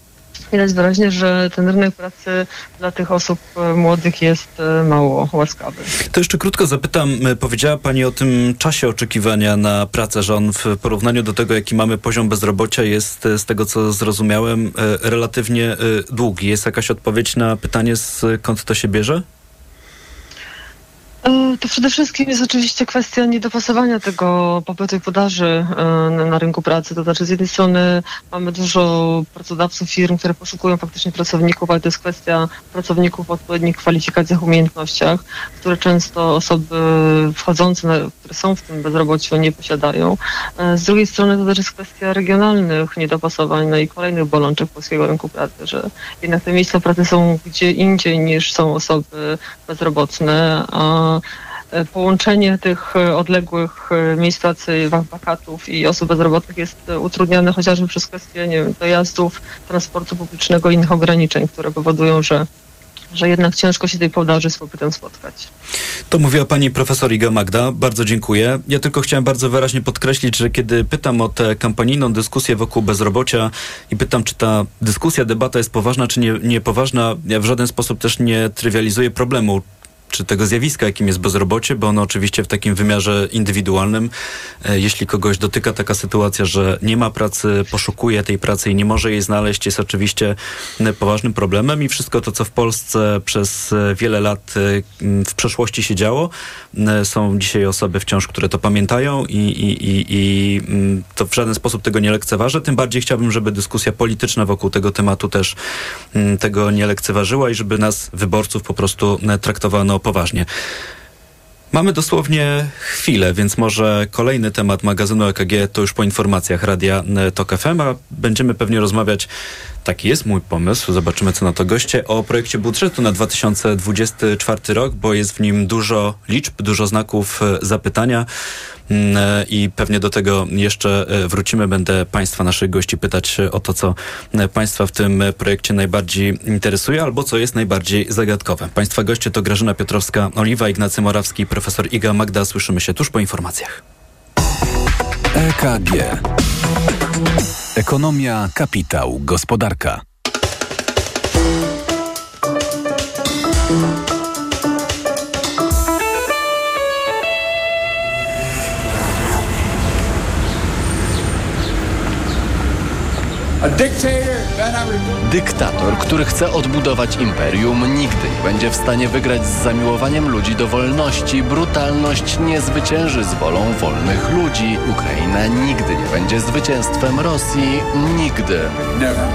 widać wyraźnie, że ten rynek pracy dla tych osób e, młodych jest e, mało łaskawy. To jeszcze krótko zapytam, e, powiedziała Pani o tym czasie oczekiwania na pracę, że on w porównaniu do tego, jaki mamy poziom bezrobocia jest, z tego co zrozumiałem, relatywnie długi. Jest jakaś odpowiedź na pytanie, skąd to się bierze? E, to przede wszystkim jest oczywiście kwestia niedopasowania tego popytu i podaży e, na rynku pracy. To znaczy z jednej strony mamy dużo pracodawców, firm, które poszukują faktycznie pracowników, ale to jest kwestia pracowników o odpowiednich kwalifikacjach, umiejętnościach, które często osoby wchodzące, na, które są w tym bezrobociu nie posiadają. E, z drugiej strony to też jest kwestia regionalnych niedopasowań no i kolejnych bolączek polskiego rynku pracy, że jednak te miejsca pracy są gdzie indziej niż są osoby bezrobotne, a połączenie tych e, odległych e, miejsc pracy, wakatów i osób bezrobotnych jest utrudniane chociażby przez kwestie nie wiem, dojazdów, transportu publicznego i innych ograniczeń, które powodują, że że jednak ciężko się tej podaży z popytem spotkać. To mówiła pani profesor Iga Magda. Bardzo dziękuję. Ja tylko chciałem bardzo wyraźnie podkreślić, że kiedy pytam o tę kampanijną dyskusję wokół bezrobocia i pytam, czy ta dyskusja, debata jest poważna, czy nie, niepoważna, ja w żaden sposób też nie trywializuję problemu czy tego zjawiska, jakim jest bezrobocie, bo ono oczywiście w takim wymiarze indywidualnym, e, jeśli kogoś dotyka taka sytuacja, że nie ma pracy, poszukuje tej pracy i nie może jej znaleźć, jest oczywiście e, poważnym problemem i wszystko to, co w Polsce przez e, wiele lat w przeszłości się działo, są dzisiaj osoby wciąż, które to pamiętają i, i, i, i to w żaden sposób tego nie lekceważę. Tym bardziej chciałbym, żeby dyskusja polityczna wokół tego tematu też tego nie lekceważyła i żeby nas, wyborców, po prostu traktowano poważnie. Mamy dosłownie chwilę, więc może kolejny temat magazynu EKG to już po informacjach Radia TOK FM, a będziemy pewnie rozmawiać, taki jest mój pomysł, zobaczymy co na to goście, o projekcie budżetu na 2024 rok, bo jest w nim dużo liczb, dużo znaków e, zapytania. Mm, e, i pewnie do tego jeszcze e, wrócimy. Będę Państwa, naszych gości pytać o to, co e, Państwa w tym projekcie najbardziej interesuje albo co jest najbardziej zagadkowe. Państwa goście to Grażyna Piotrowska-Oliwa, Ignacy Morawski, profesor Iga Magda. Słyszymy się tuż po informacjach. EKG. Ekonomia, kapitał, gospodarka. A dictator Dyktator, który chce odbudować imperium, nigdy nie będzie w stanie wygrać z zamiłowaniem ludzi do wolności. Brutalność nie zwycięży z wolą wolnych ludzi. Ukraina nigdy nie będzie zwycięstwem Rosji. Nigdy.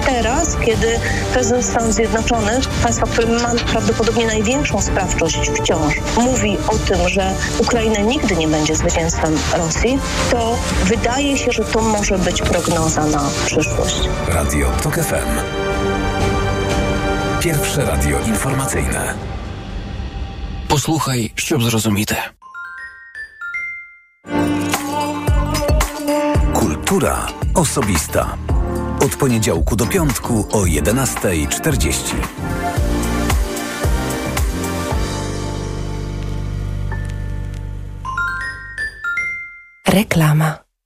Teraz, kiedy prezydent Stanów Zjednoczonych, państwa, które ma prawdopodobnie największą sprawczość wciąż, mówi o tym, że Ukraina nigdy nie będzie zwycięstwem Rosji, to wydaje się, że to może być prognoza na przyszłość. Radio TOK FM. Pierwsze radio informacyjne. Posłuchaj, ściub zrozumite. Kultura osobista. Od poniedziałku do piątku o 11.40. Reklama.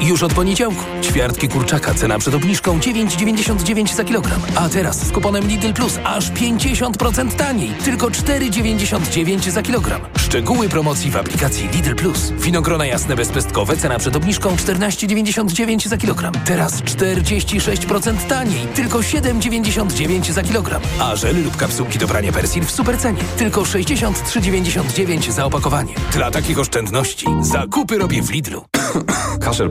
Już od poniedziałku. Ćwiartki kurczaka, cena przed obniżką 9,99 za kilogram. A teraz z kuponem Lidl Plus aż 50% taniej. Tylko 4,99 za kilogram. Szczegóły promocji w aplikacji Lidl Plus. Winogrona jasne bezpestkowe, cena przed obniżką 14,99 za kilogram. Teraz 46% taniej. Tylko 7,99 za kilogram. A żel lub kapsułki do prania persil w supercenie. Tylko 63,99 za opakowanie. Dla takich oszczędności zakupy robię w Lidlu. Kaszel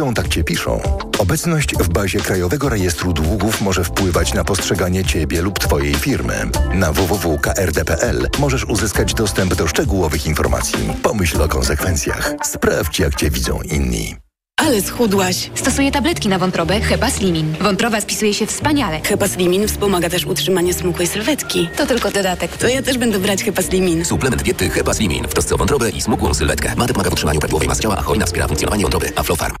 tak Cię piszą. Obecność w bazie Krajowego Rejestru Długów może wpływać na postrzeganie Ciebie lub Twojej firmy. Na www.krd.pl możesz uzyskać dostęp do szczegółowych informacji. Pomyśl o konsekwencjach. Sprawdź, jak Cię widzą inni. Ale schudłaś. Stosuję tabletki na wątrobę Hepa Slimin. Wątroba spisuje się wspaniale. Hepa Slimin wspomaga też utrzymanie smukłej sylwetki. To tylko dodatek. To ja też będę brać Hepa Slimin. Suplement diety Hepa Slimin w trosce o wątrobę i smukłą sylwetkę. Mate pomaga w utrzymaniu prawidłowej masy ciała, a choina wspiera funkcjonowanie wątroby. Aflofarm.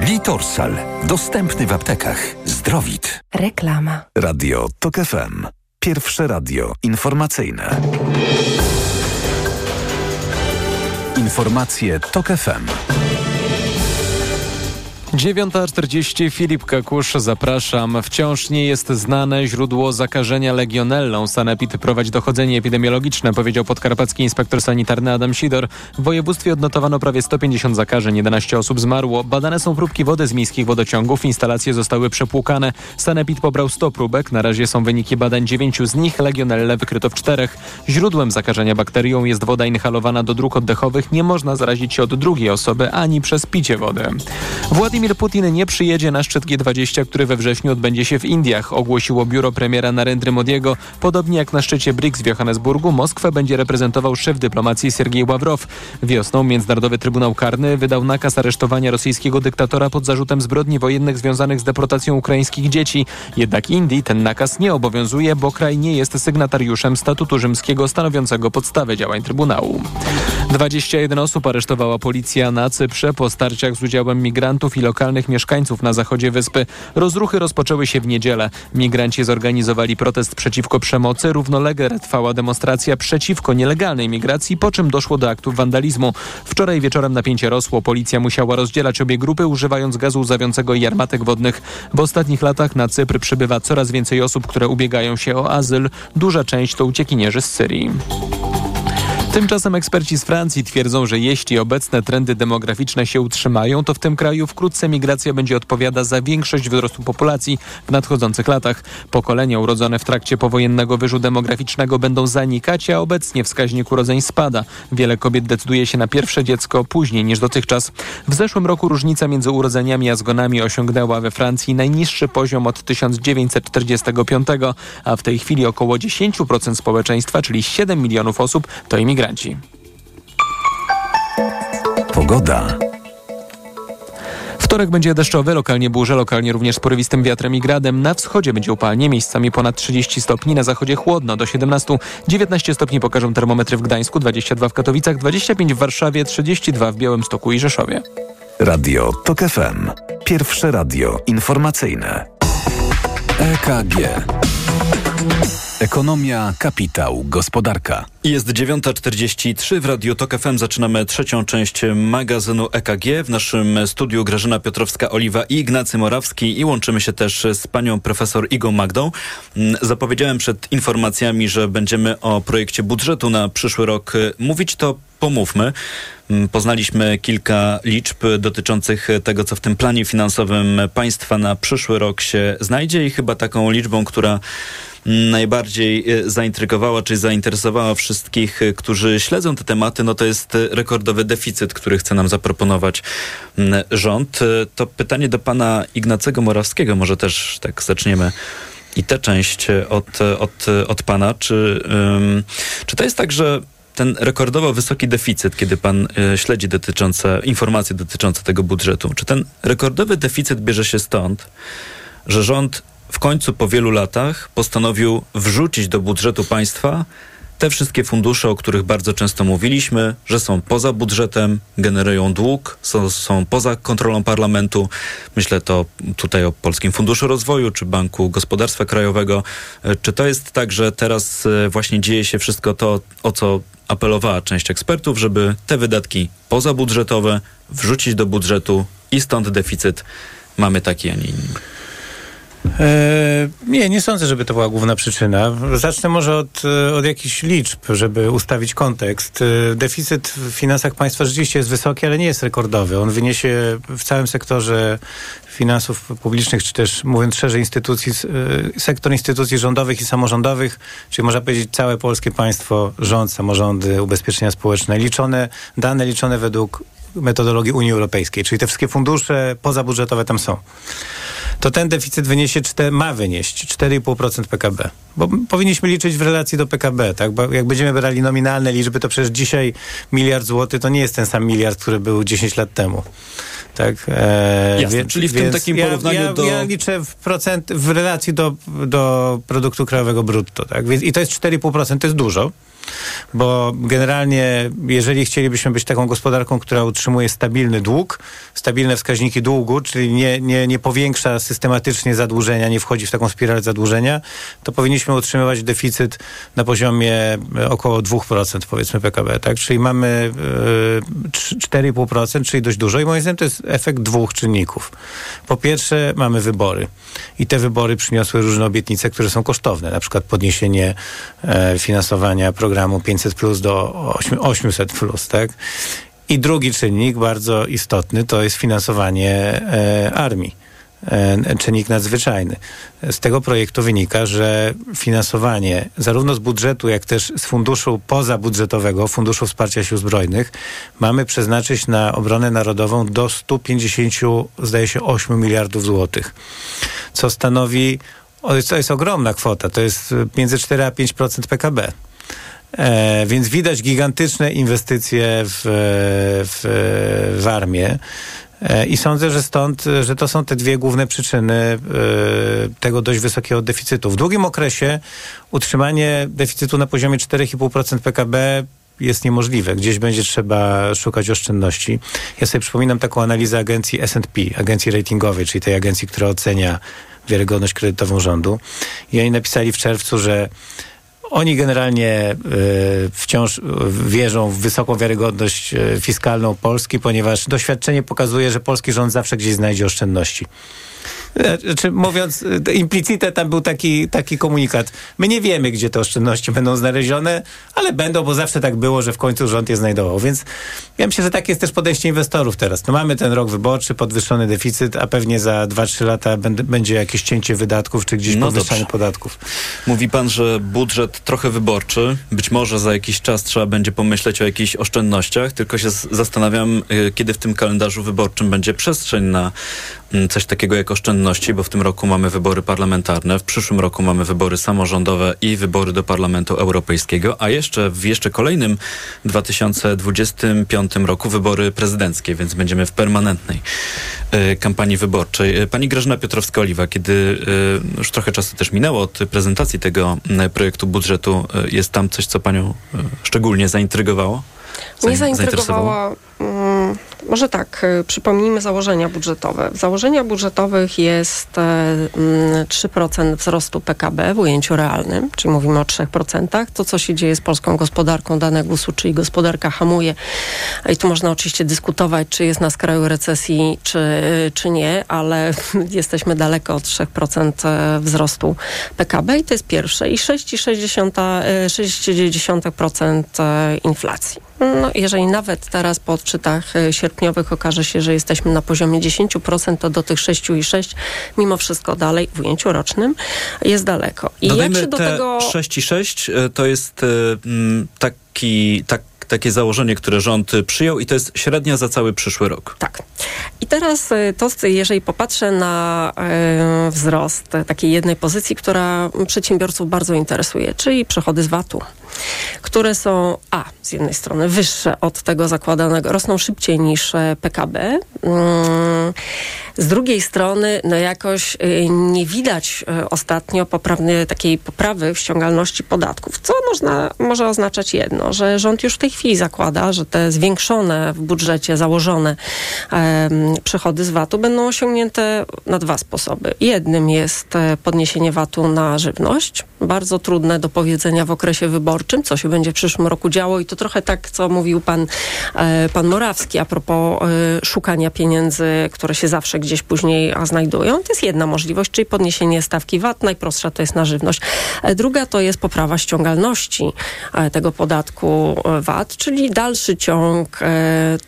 Litorsal. Dostępny w aptekach. Zdrowit. Reklama. Radio TOK FM. Pierwsze radio informacyjne. Informacje TOK FM. 9.40 Filip Kakusz, zapraszam. Wciąż nie jest znane źródło zakażenia legionellą. Sanepid prowadzi dochodzenie epidemiologiczne, powiedział podkarpacki inspektor sanitarny Adam Sidor. W województwie odnotowano prawie 150 zakażeń, 11 osób zmarło. Badane są próbki wody z miejskich wodociągów, instalacje zostały przepłukane. Sanepid pobrał 100 próbek, na razie są wyniki badań 9 z nich, legionellę wykryto w czterech. Źródłem zakażenia bakterią jest woda inhalowana do dróg oddechowych. Nie można zarazić się od drugiej osoby ani przez picie wody. Władimir Putin nie przyjedzie na szczyt G20, który we wrześniu odbędzie się w Indiach, ogłosiło biuro premiera Narendry Modiego. Podobnie jak na szczycie BRICS w Johannesburgu, Moskwę będzie reprezentował szef dyplomacji Sergiej Ławrow. Wiosną Międzynarodowy Trybunał Karny wydał nakaz aresztowania rosyjskiego dyktatora pod zarzutem zbrodni wojennych związanych z deportacją ukraińskich dzieci. Jednak Indii ten nakaz nie obowiązuje, bo kraj nie jest sygnatariuszem statutu rzymskiego stanowiącego podstawę działań Trybunału. 21 osób aresztowała policja na Cyprze po starciach z udziałem migrantów i lokalnych mieszkańców na zachodzie wyspy. Rozruchy rozpoczęły się w niedzielę. Migranci zorganizowali protest przeciwko przemocy. Równolegle trwała demonstracja przeciwko nielegalnej migracji, po czym doszło do aktów wandalizmu. Wczoraj wieczorem napięcie rosło. Policja musiała rozdzielać obie grupy, używając gazu łzawiącego i armatek wodnych. W ostatnich latach na Cypr przybywa coraz więcej osób, które ubiegają się o azyl. Duża część to uciekinierzy z Syrii. Tymczasem eksperci z Francji twierdzą, że jeśli obecne trendy demograficzne się utrzymają, to w tym kraju wkrótce migracja będzie odpowiada za większość wzrostu populacji w nadchodzących latach. Pokolenia urodzone w trakcie powojennego wyżu demograficznego będą zanikać, a obecnie wskaźnik urodzeń spada. Wiele kobiet decyduje się na pierwsze dziecko później niż dotychczas. W zeszłym roku różnica między urodzeniami a zgonami osiągnęła we Francji najniższy poziom od 1945, a w tej chwili około 10% społeczeństwa, czyli 7 milionów osób, to imigranci. Pogoda. Wtorek będzie deszczowy, lokalnie burze, lokalnie również z porywistym wiatrem i gradem. Na wschodzie będzie upalnie, miejscami ponad 30 stopni, na zachodzie chłodno do 17. 19 stopni pokażą termometry w Gdańsku, 22 w Katowicach, 25 w Warszawie, 32 w Białymstoku i Rzeszowie. Radio TOK FM. Pierwsze radio informacyjne. EKG. Ekonomia, kapitał, gospodarka. Jest 9.43 w Radiu Tok FM. Zaczynamy trzecią część magazynu EKG. W naszym studiu Grażyna Piotrowska-Oliwa i Ignacy Morawski i łączymy się też z panią profesor Igą Magdą. Mm, zapowiedziałem przed informacjami, że będziemy o projekcie budżetu na przyszły rok mówić, to pomówmy. Mm, Poznaliśmy kilka liczb dotyczących tego, co w tym planie finansowym państwa na przyszły rok się znajdzie i chyba taką liczbą, która najbardziej e, zaintrygowała czy zainteresowała wszystkich, e, którzy śledzą te tematy, no to jest e, rekordowy deficyt, który chce nam zaproponować rząd. To pytanie do pana Ignacego Morawskiego, może też tak zaczniemy i tę część od, od, od pana. Czy, um, czy to jest tak, że ten rekordowo wysoki deficyt, kiedy pan y, śledzi dotyczące, informacje dotyczące tego budżetu, czy ten rekordowy deficyt bierze się stąd, że rząd w końcu po wielu latach postanowił wrzucić do budżetu państwa te wszystkie fundusze, o których bardzo często mówiliśmy, że są poza budżetem, generują dług, są, są poza kontrolą parlamentu. Myślę to tutaj o Polskim Funduszu Rozwoju czy Banku Gospodarstwa Krajowego. E, Czy to jest tak, że teraz e, właśnie dzieje się wszystko to, o co apelowała część ekspertów, żeby te wydatki pozabudżetowe wrzucić do budżetu i stąd deficyt mamy taki, a nie inny? E, nie, nie sądzę, żeby to była główna przyczyna. Zacznę może od, e, od jakichś liczb, żeby ustawić kontekst. E, Deficyt w finansach państwa rzeczywiście jest wysoki, ale nie jest rekordowy. On wyniesie w całym sektorze finansów publicznych, czy też mówiąc szerzej instytucji, sektor instytucji rządowych i samorządowych, czyli można powiedzieć całe polskie państwo, rząd, samorządy, ubezpieczenia społeczne, liczone, dane liczone według metodologii Unii Europejskiej, czyli te wszystkie fundusze pozabudżetowe tam są to ten deficyt wyniesie, ma wynieść 4,5% PKB. Bo powinniśmy liczyć w relacji do PKB, tak? Bo jak będziemy brali nominalne liczby, to przecież dzisiaj miliard złotych to nie jest ten sam miliard, który był 10 lat temu. Tak? E, Jasne, czyli w tym takim ja, porównaniu ja, do- Ja liczę w, procent, w relacji do, do produktu krajowego brutto, tak? Więc, I to jest 4,5%, to jest dużo. Bo generalnie, jeżeli chcielibyśmy być taką gospodarką, która utrzymuje stabilny dług, stabilne wskaźniki długu, czyli nie, nie, nie powiększa systematycznie zadłużenia, nie wchodzi w taką spiralę zadłużenia, to powinniśmy utrzymywać deficyt na poziomie e, około 2% powiedzmy PKB, tak? Czyli mamy e, cz- 4,5%, czyli dość dużo i moim zdaniem to jest efekt dwóch czynników. Po pierwsze mamy wybory i te wybory przyniosły różne obietnice, które są kosztowne, na przykład podniesienie e, finansowania programu 500 plus do 8, 800 plus, tak? I drugi czynnik bardzo istotny to jest finansowanie e, armii. E, czynnik nadzwyczajny. Z tego projektu wynika, że finansowanie zarówno z budżetu, jak też z funduszu pozabudżetowego, Funduszu Wsparcia Sił Zbrojnych, mamy przeznaczyć na obronę narodową do 150, zdaje się, 8 miliardów złotych, co stanowi, to jest ogromna kwota, to jest między 4 a 5% PKB. E, więc widać gigantyczne inwestycje w, w, w armię. E, I sądzę, że stąd, e, że to są te dwie główne przyczyny e, tego dość wysokiego deficytu. W długim okresie utrzymanie deficytu na poziomie 4,5% PKB jest niemożliwe. Gdzieś będzie trzeba szukać oszczędności. Ja sobie przypominam taką analizę agencji S&P, agencji ratingowej, czyli tej agencji, która ocenia wiarygodność kredytową rządu. I oni napisali w czerwcu, że oni generalnie y, wciąż wierzą w wysoką wiarygodność y, fiskalną Polski, ponieważ doświadczenie pokazuje, że polski rząd zawsze gdzieś znajdzie oszczędności. Znaczy, mówiąc, y, implicite tam był taki, taki komunikat. My nie wiemy, gdzie te oszczędności będą znalezione, ale będą, bo zawsze tak było, że w końcu rząd je znajdował. Więc ja myślę, że takie jest też podejście inwestorów teraz. No mamy ten rok wyborczy, podwyższony deficyt, a pewnie za 2-3 lata będ- będzie jakieś cięcie wydatków, czy gdzieś No podwyższanie dobrze. podatków. Mówi pan, że budżet trochę wyborczy. Być może za jakiś czas trzeba będzie pomyśleć o jakichś oszczędnościach, tylko się zastanawiam, y, kiedy w tym kalendarzu wyborczym będzie przestrzeń na coś takiego jak oszczędności, bo w tym roku mamy wybory parlamentarne, w przyszłym roku mamy wybory samorządowe i wybory do Parlamentu Europejskiego, a jeszcze w jeszcze kolejnym 2025 roku wybory prezydenckie, więc będziemy w permanentnej y, kampanii wyborczej. Y, Pani Grażyna Piotrowska-Oliwa, kiedy y, już trochę czasu też minęło od prezentacji tego projektu budżetu, jest tam coś, co panią szczególnie zaintrygowało? Mnie Zain- zaintrygowała mm, może tak, y, przypomnijmy założenia budżetowe. W założeniach budżetowych jest 3% mm, wzrostu PKB w ujęciu realnym, czyli mówimy o 3%. To, co się dzieje z polską gospodarką dane GUS-u, czyli gospodarka hamuje. I tu można oczywiście dyskutować, czy jest na skraju recesji, czy, czy nie, ale jesteśmy daleko od 3% e, wzrostu PKB i to jest pierwsze. I 6,6% e, inflacji. No, jeżeli nawet teraz po odczytach e, sierpniowych okaże się, że jesteśmy na poziomie 10%, to do tych 6,6 mimo wszystko dalej w ujęciu rocznym jest daleko. I Dodajmy jak do tego... 6,6 e, to jest e, taki, tak, takie założenie, które rząd przyjął i to jest średnia za cały przyszły rok. Tak. I teraz to, jeżeli popatrzę na wzrost takiej jednej pozycji, która przedsiębiorców bardzo interesuje, czyli przychody z VAT-u które są A, z jednej strony wyższe od tego zakładanego, rosną szybciej niż e, PKB. Mm, z drugiej strony, no jakoś y, nie widać y, ostatnio poprawnej, takiej poprawy w ściągalności podatków, co można, może oznaczać jedno, że rząd już w tej chwili zakłada, że te zwiększone w budżecie, założone um, przychody z VAT-u będą osiągnięte na dwa sposoby. Jednym jest e, podniesienie VAT-u na żywność, bardzo trudne do powiedzenia w okresie wyborczym, co się będzie w przyszłym roku działo i to trochę tak, co mówił pan, e, pan Morawski a propos e, szukania pieniędzy, które się zawsze gdzieś później znajdują. To jest jedna możliwość, czyli podniesienie stawki VAT. Najprostsza to jest na żywność. E, druga to jest poprawa ściągalności tego podatku VAT, czyli dalszy ciąg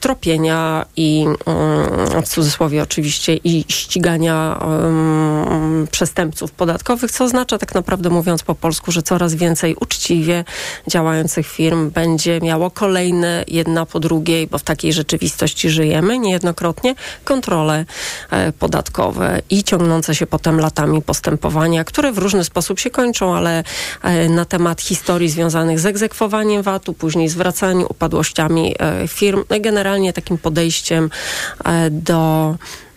tropienia i mm, w cudzysłowie oczywiście i ścigania um, przestępców podatkowych, co oznacza tak naprawdę mówiąc po polsku, że coraz więcej uczciwie działających firm będzie miało kolejne jedna po drugiej, bo w takiej rzeczywistości żyjemy niejednokrotnie, kontrolę E, podatkowe i ciągnące się potem latami postępowania, które w różny sposób się kończą, ale e, na temat historii związanych z egzekwowaniem VAT-u, później zwracaniem upadłościami e, firm, no generalnie takim podejściem do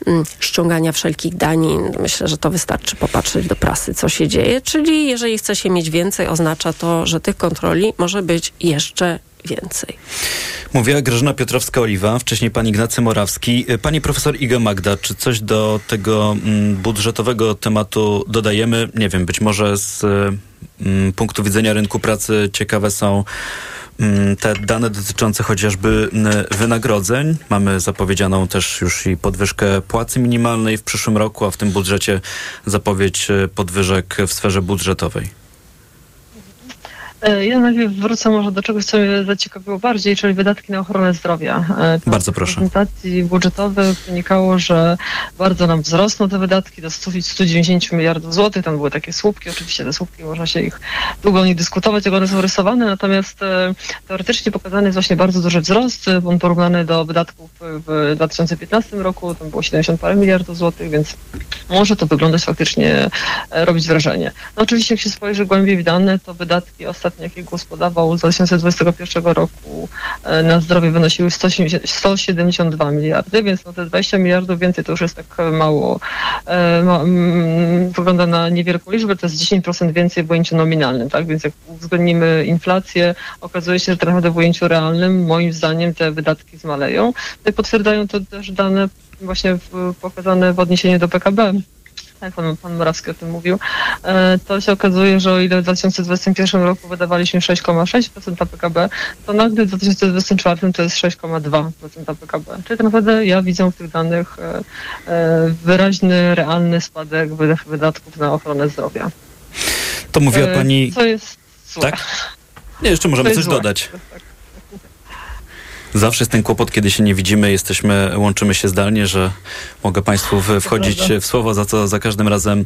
mm, ściągania wszelkich danin. Myślę, że to wystarczy popatrzeć do prasy, co się dzieje. Czyli jeżeli chce się mieć więcej, oznacza to, że tych kontroli może być jeszcze więcej. Mówiła Grażyna Piotrowska-Oliwa, wcześniej pan Ignacy Morawski. Pani profesor Iga Magda, czy coś do tego mm, budżetowego tematu dodajemy? Nie wiem, być może z mm, punktu widzenia rynku pracy ciekawe są mm, te dane dotyczące chociażby wynagrodzeń. Mamy zapowiedzianą też już i podwyżkę płacy minimalnej w przyszłym roku, a w tym budżecie zapowiedź e, podwyżek w sferze budżetowej. E, ja najpierw wrócę może do czegoś, co mnie zaciekawiło bardziej, czyli wydatki na ochronę zdrowia. E, bardzo proszę. Z prezentacji budżetowych wynikało, że bardzo nam wzrosną te wydatki do 190 miliardów złotych. Tam były takie słupki, oczywiście te słupki, można się ich długo nie dyskutować, jak one są rysowane, natomiast e, teoretycznie pokazany jest właśnie bardzo duży wzrost. On porównany do wydatków w 2015 roku, tam było 70 parę miliardów złotych, więc może to wyglądać faktycznie, robić wrażenie. No oczywiście jak się spojrzy głębiej w dane, to wydatki ostatnio ostatni, jaki głos podawał z 2021 roku e, na zdrowie wynosiły 172 miliardy, więc no te 20 miliardów więcej to już jest tak mało. E, ma, mm, wygląda na niewielką liczbę, to jest 10% więcej w ujęciu nominalnym, tak? Więc jak uwzględnimy inflację, okazuje się, że naprawdę w ujęciu realnym moim zdaniem te wydatki zmaleją. Tutaj potwierdzają to też dane właśnie pokazane w odniesieniu do PKB tak, pan, pan Morawski o tym mówił, e, to się okazuje, że o ile w 2021 roku wydawaliśmy 6,6% PKB, to nagle w 2024 to jest 6,2% PKB. Czyli tak naprawdę ja widzę w tych danych e, e, wyraźny, realny spadek wydatków na ochronę zdrowia. To mówiła pani... Co jest złe. Tak? Nie, jeszcze możemy coś złe. dodać. Tak. Zawsze jest ten kłopot, kiedy się nie widzimy, jesteśmy, łączymy się zdalnie, że mogę Państwu wchodzić w słowo, za co za każdym razem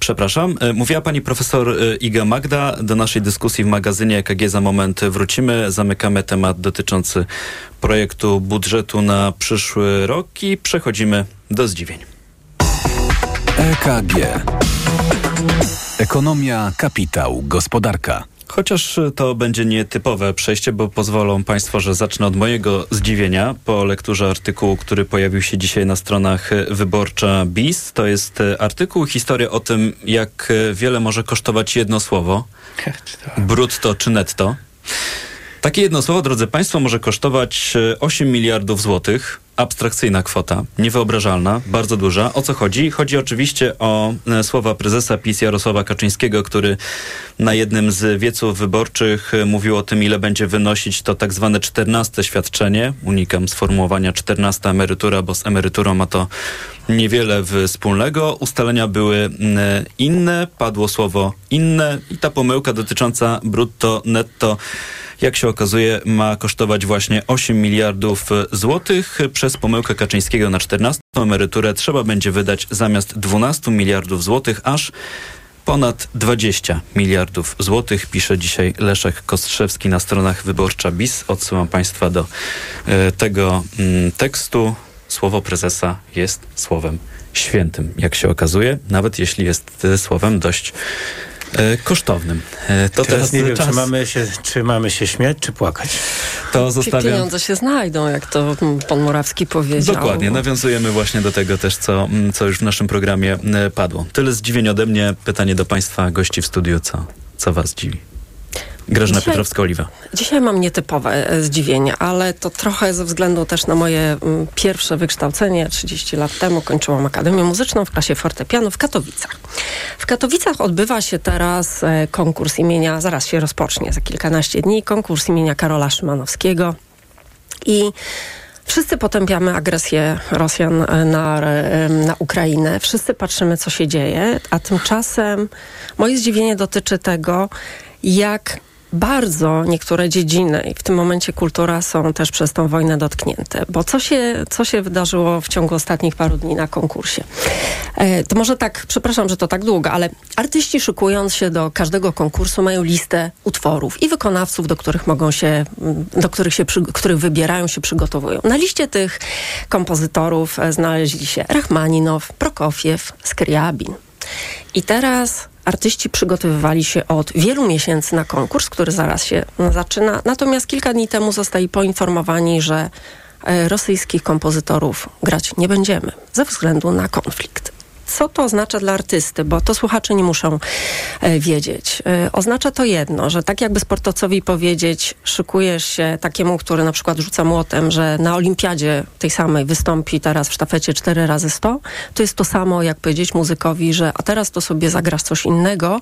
przepraszam. E, mówiła Pani profesor e, Iga Magda. Do naszej dyskusji w magazynie EKG za moment wrócimy. Zamykamy temat dotyczący projektu budżetu na przyszły rok i przechodzimy do zdziwień. EKG. Ekonomia, kapitał, gospodarka. Chociaż to będzie nietypowe przejście, bo pozwolą Państwo, że zacznę od mojego zdziwienia po lekturze artykułu, który pojawił się dzisiaj na stronach Wyborcza BIS. To jest artykuł, historia o tym, jak wiele może kosztować jedno słowo. Brutto czy netto. Takie jedno słowo, drodzy Państwo, może kosztować 8 e, miliardów złotych. Abstrakcyjna kwota, niewyobrażalna, bardzo duża. O co chodzi? Chodzi oczywiście o e, słowa prezesa PiS Jarosława Kaczyńskiego, który na jednym z wieców wyborczych e, mówił o tym, ile będzie wynosić to tak zwane 14 świadczenie. Unikam sformułowania 14 emerytura, bo z emeryturą ma to niewiele wspólnego. Ustalenia były inne, padło słowo inne i ta pomyłka dotycząca brutto, netto jak się okazuje, ma kosztować właśnie 8 miliardów złotych. Przez pomyłkę Kaczyńskiego na 14 emeryturę trzeba będzie wydać zamiast 12 miliardów złotych aż ponad 20 miliardów złotych, pisze dzisiaj Leszek Kostrzewski na stronach Wyborcza BIS. Odsyłam Państwa do e, tego mm, tekstu. Słowo prezesa jest słowem świętym, jak się okazuje, nawet jeśli jest e, słowem dość kosztownym. E, to teraz, teraz nie wiem, czas... czy, mamy się, czy mamy się śmiać, czy płakać. To zostawiam... Pieniądze się znajdą, jak to pan Morawski powiedział. Dokładnie, nawiązujemy właśnie do tego też, co, co już w naszym programie e, padło. Tyle zdziwień ode mnie. Pytanie do państwa gości w studiu, co, co was dziwi? Grażyna Piotrowska-Oliwa. Dzisiaj mam nietypowe e, zdziwienie, ale to trochę ze względu też na moje mm, pierwsze wykształcenie. 30 lat temu kończyłam Akademię Muzyczną w klasie fortepianu w Katowicach. W Katowicach odbywa się teraz e, konkurs imienia, zaraz się rozpocznie, za kilkanaście dni, konkurs imienia Karola Szymanowskiego. I Wszyscy potępiamy agresję Rosjan e, na, na Ukrainę. Wszyscy patrzymy, co się dzieje, a tymczasem moje zdziwienie dotyczy tego, jak bardzo niektóre dziedziny, i w tym momencie kultura, są też przez tą wojnę dotknięte. Bo co się, co się wydarzyło w ciągu ostatnich paru dni na konkursie? E, to może tak, przepraszam, że to tak długo, ale artyści szykując się do każdego konkursu mają listę utworów i wykonawców, do których mogą się, do których się, których wybierają, się przygotowują. Na liście tych kompozytorów e, znaleźli się Rachmaninow, Prokofiew, Skryabin. I teraz artyści przygotowywali się od wielu miesięcy na konkurs, który zaraz się zaczyna. Natomiast kilka dni temu zostali poinformowani, że e, rosyjskich kompozytorów grać nie będziemy ze względu na konflikt co to oznacza dla artysty, bo to słuchacze nie muszą e, wiedzieć. E, oznacza to jedno, że tak jakby sportowcowi powiedzieć, szykujesz się takiemu, który na przykład rzuca młotem, że na olimpiadzie tej samej wystąpi teraz w sztafecie 4 razy 100, to jest to samo jak powiedzieć muzykowi, że a teraz to sobie zagrasz coś innego,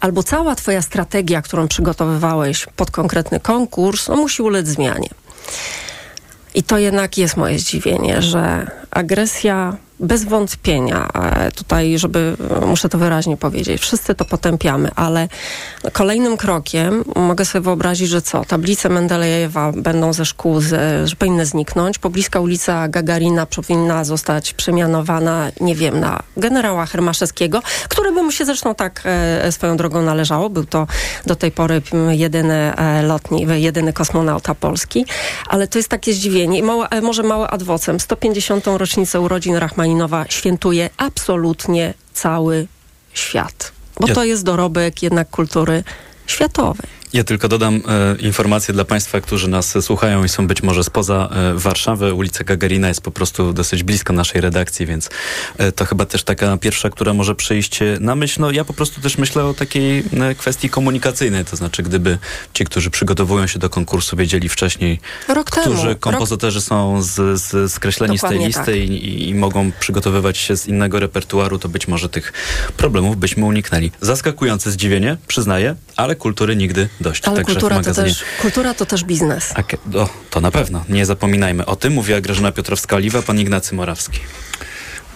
albo cała twoja strategia, którą przygotowywałeś pod konkretny konkurs, no, musi ulec zmianie. I to jednak jest moje zdziwienie, że agresja bez wątpienia, tutaj, żeby, muszę to wyraźnie powiedzieć, wszyscy to potępiamy, ale kolejnym krokiem mogę sobie wyobrazić, że co, tablice Mendelejewa będą ze szkół, z, że powinny zniknąć, pobliska ulica Gagarina powinna zostać przemianowana, nie wiem, na generała Hermaszewskiego, który by mu się zresztą tak e, swoją drogą należało, był to do tej pory jedyny e, jedyny kosmonauta Polski, ale to jest takie zdziwienie i małe, e, może małe adwocem, 150. rocznicę urodzin Rachmaninowa Malinowa świętuje absolutnie cały świat. Bo to jest dorobek jednak kultury światowej. Ja tylko dodam e, informację dla Państwa, którzy nas słuchają i są być może spoza e, Warszawy. Ulica Gagarina jest po prostu dosyć blisko naszej redakcji, więc e, to chyba też taka pierwsza, która może przyjść na myśl. No ja po prostu też myślę o takiej e, kwestii komunikacyjnej, to znaczy gdyby ci, którzy przygotowują się do konkursu wiedzieli wcześniej, Rok którzy temu. kompozytorzy Rok... są z, z, skreśleni Dokładnie z tej listy tak. i, i mogą przygotowywać się z innego repertuaru, to być może tych problemów byśmy uniknęli. Zaskakujące zdziwienie, przyznaję, ale kultury nigdy dość. Ale kultura to, też, kultura to też biznes. A, o, to na pewno. Nie zapominajmy o tym. Mówiła Grażyna Piotrowska-Oliwa, pan Ignacy Morawski.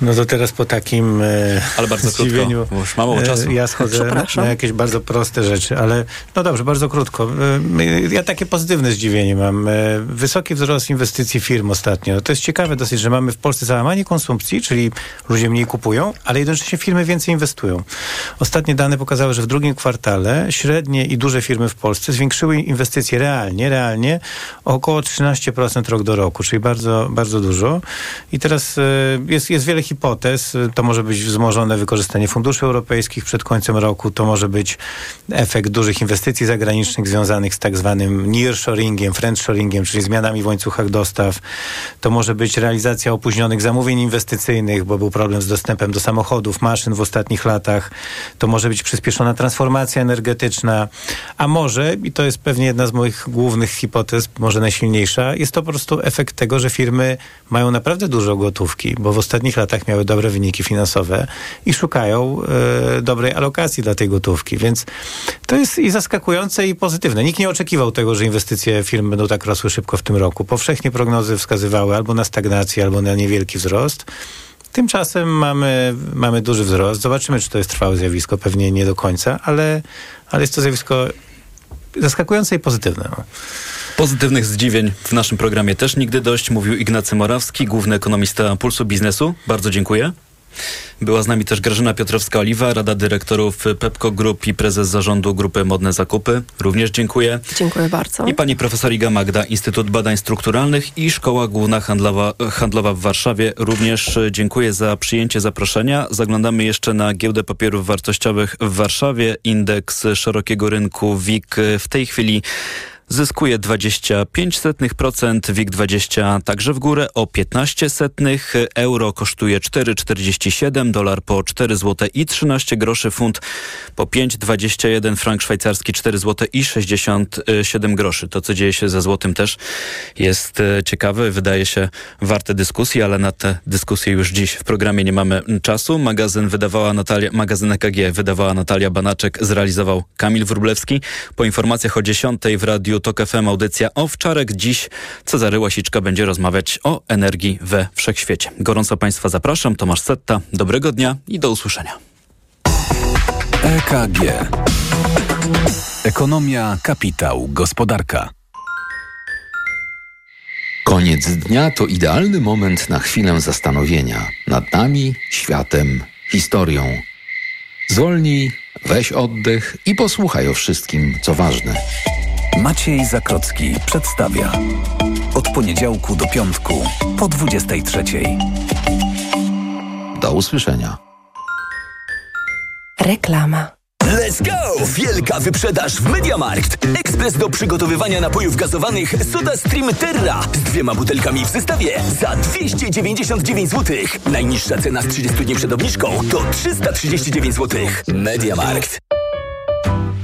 No to teraz po takim e, ale bardzo zdziwieniu, krótko, już mało e, czasu. Ja schodzę na, na, jakieś bardzo proste rzeczy, ale no dobrze, bardzo krótko. E, ja takie pozytywne zdziwienie mam. E, wysoki wzrost inwestycji firm ostatnio. To jest ciekawe dosyć, że mamy w Polsce załamanie konsumpcji, czyli ludzie mniej kupują, ale jednocześnie firmy więcej inwestują. Ostatnie dane pokazały, że w drugim kwartale średnie i duże firmy w Polsce zwiększyły inwestycje realnie, realnie o około 13% rok do roku, czyli bardzo, bardzo dużo. I teraz jest, jest wiele hipotez. To może być wzmożone wykorzystanie funduszy europejskich przed końcem roku, to może być efekt dużych inwestycji zagranicznych związanych z tak zwanym nearshoringiem, friendshoringiem, czyli zmianami w łańcuchach dostaw. To może być realizacja opóźnionych zamówień inwestycyjnych, bo był problem z dostępem do samochodów, maszyn w ostatnich latach. To może być przyspieszona transformacja energetyczna, a może, i to jest pewnie jedna z moich głównych hipotez, może najsilniejsza, jest to po prostu efekt tego, że firmy mają naprawdę dużo gotówki, bo w ostatnich latach miały dobre wyniki finansowe i szukają e, dobrej alokacji dla tej gotówki. Więc to jest i zaskakujące, i pozytywne. Nikt nie oczekiwał tego, że inwestycje firm będą tak rosły szybko w tym roku. Powszechnie prognozy wskazywały albo na stagnację, albo na niewielki wzrost. Tymczasem mamy, mamy duży wzrost. Zobaczymy, czy to jest trwałe zjawisko. Pewnie nie do końca, ale, ale jest to zjawisko zaskakujące i pozytywne. No. Pozytywnych zdziwień w naszym programie też nigdy dość, mówił Ignacy Morawski, główny ekonomista Pulsu Biznesu. Bardzo dziękuję. Była z nami też Grażyna Piotrowska-Oliwa, Rada Dyrektorów Pepco Group i prezes zarządu Grupy Modne Zakupy. Również dziękuję. Dziękuję bardzo. I pani profesor Iga Magda, Instytut Badań Strukturalnych i Szkoła Główna Handlowa, Handlowa w Warszawie. Również dziękuję za przyjęcie zaproszenia. Zaglądamy jeszcze na giełdę papierów wartościowych w Warszawie. Indeks szerokiego rynku WIG w tej chwili zyskuje 25%, WIG20 także w górę o 15 setnych, euro kosztuje 4,47, dolar po 4 zł i 13 groszy, funt po 5,21, frank szwajcarski 4 zł i 67 groszy. To, co dzieje się ze złotym też jest e, ciekawe, wydaje się warte dyskusji, ale na tę dyskusję już dziś w programie nie mamy czasu. Magazyn wydawała Natalia, magazyn EKG wydawała Natalia Banaczek, zrealizował Kamil Wróblewski. Po informacjach o 10 w radiu TOK FM audycja Owczarek. Dziś Cezary Łasiczka będzie rozmawiać o energii we wszechświecie. Gorąco Państwa zapraszam. Tomasz Setta. Dobrego dnia i do usłyszenia. EKG. Ekonomia, kapitał, gospodarka. Koniec dnia to idealny moment na chwilę zastanowienia nad nami, światem, historią. Zwolnij, weź oddech i posłuchaj o wszystkim, co ważne. Maciej Zakrocki przedstawia. Od poniedziałku do piątku po 23. Do usłyszenia. Reklama. Let's go! Wielka wyprzedaż w Mediamarkt. Ekspres do przygotowywania napojów gazowanych Soda Stream Terra z dwiema butelkami w zestawie za 299 zł. Najniższa cena z 30 dni przed obniżką to 339 zł. Mediamarkt.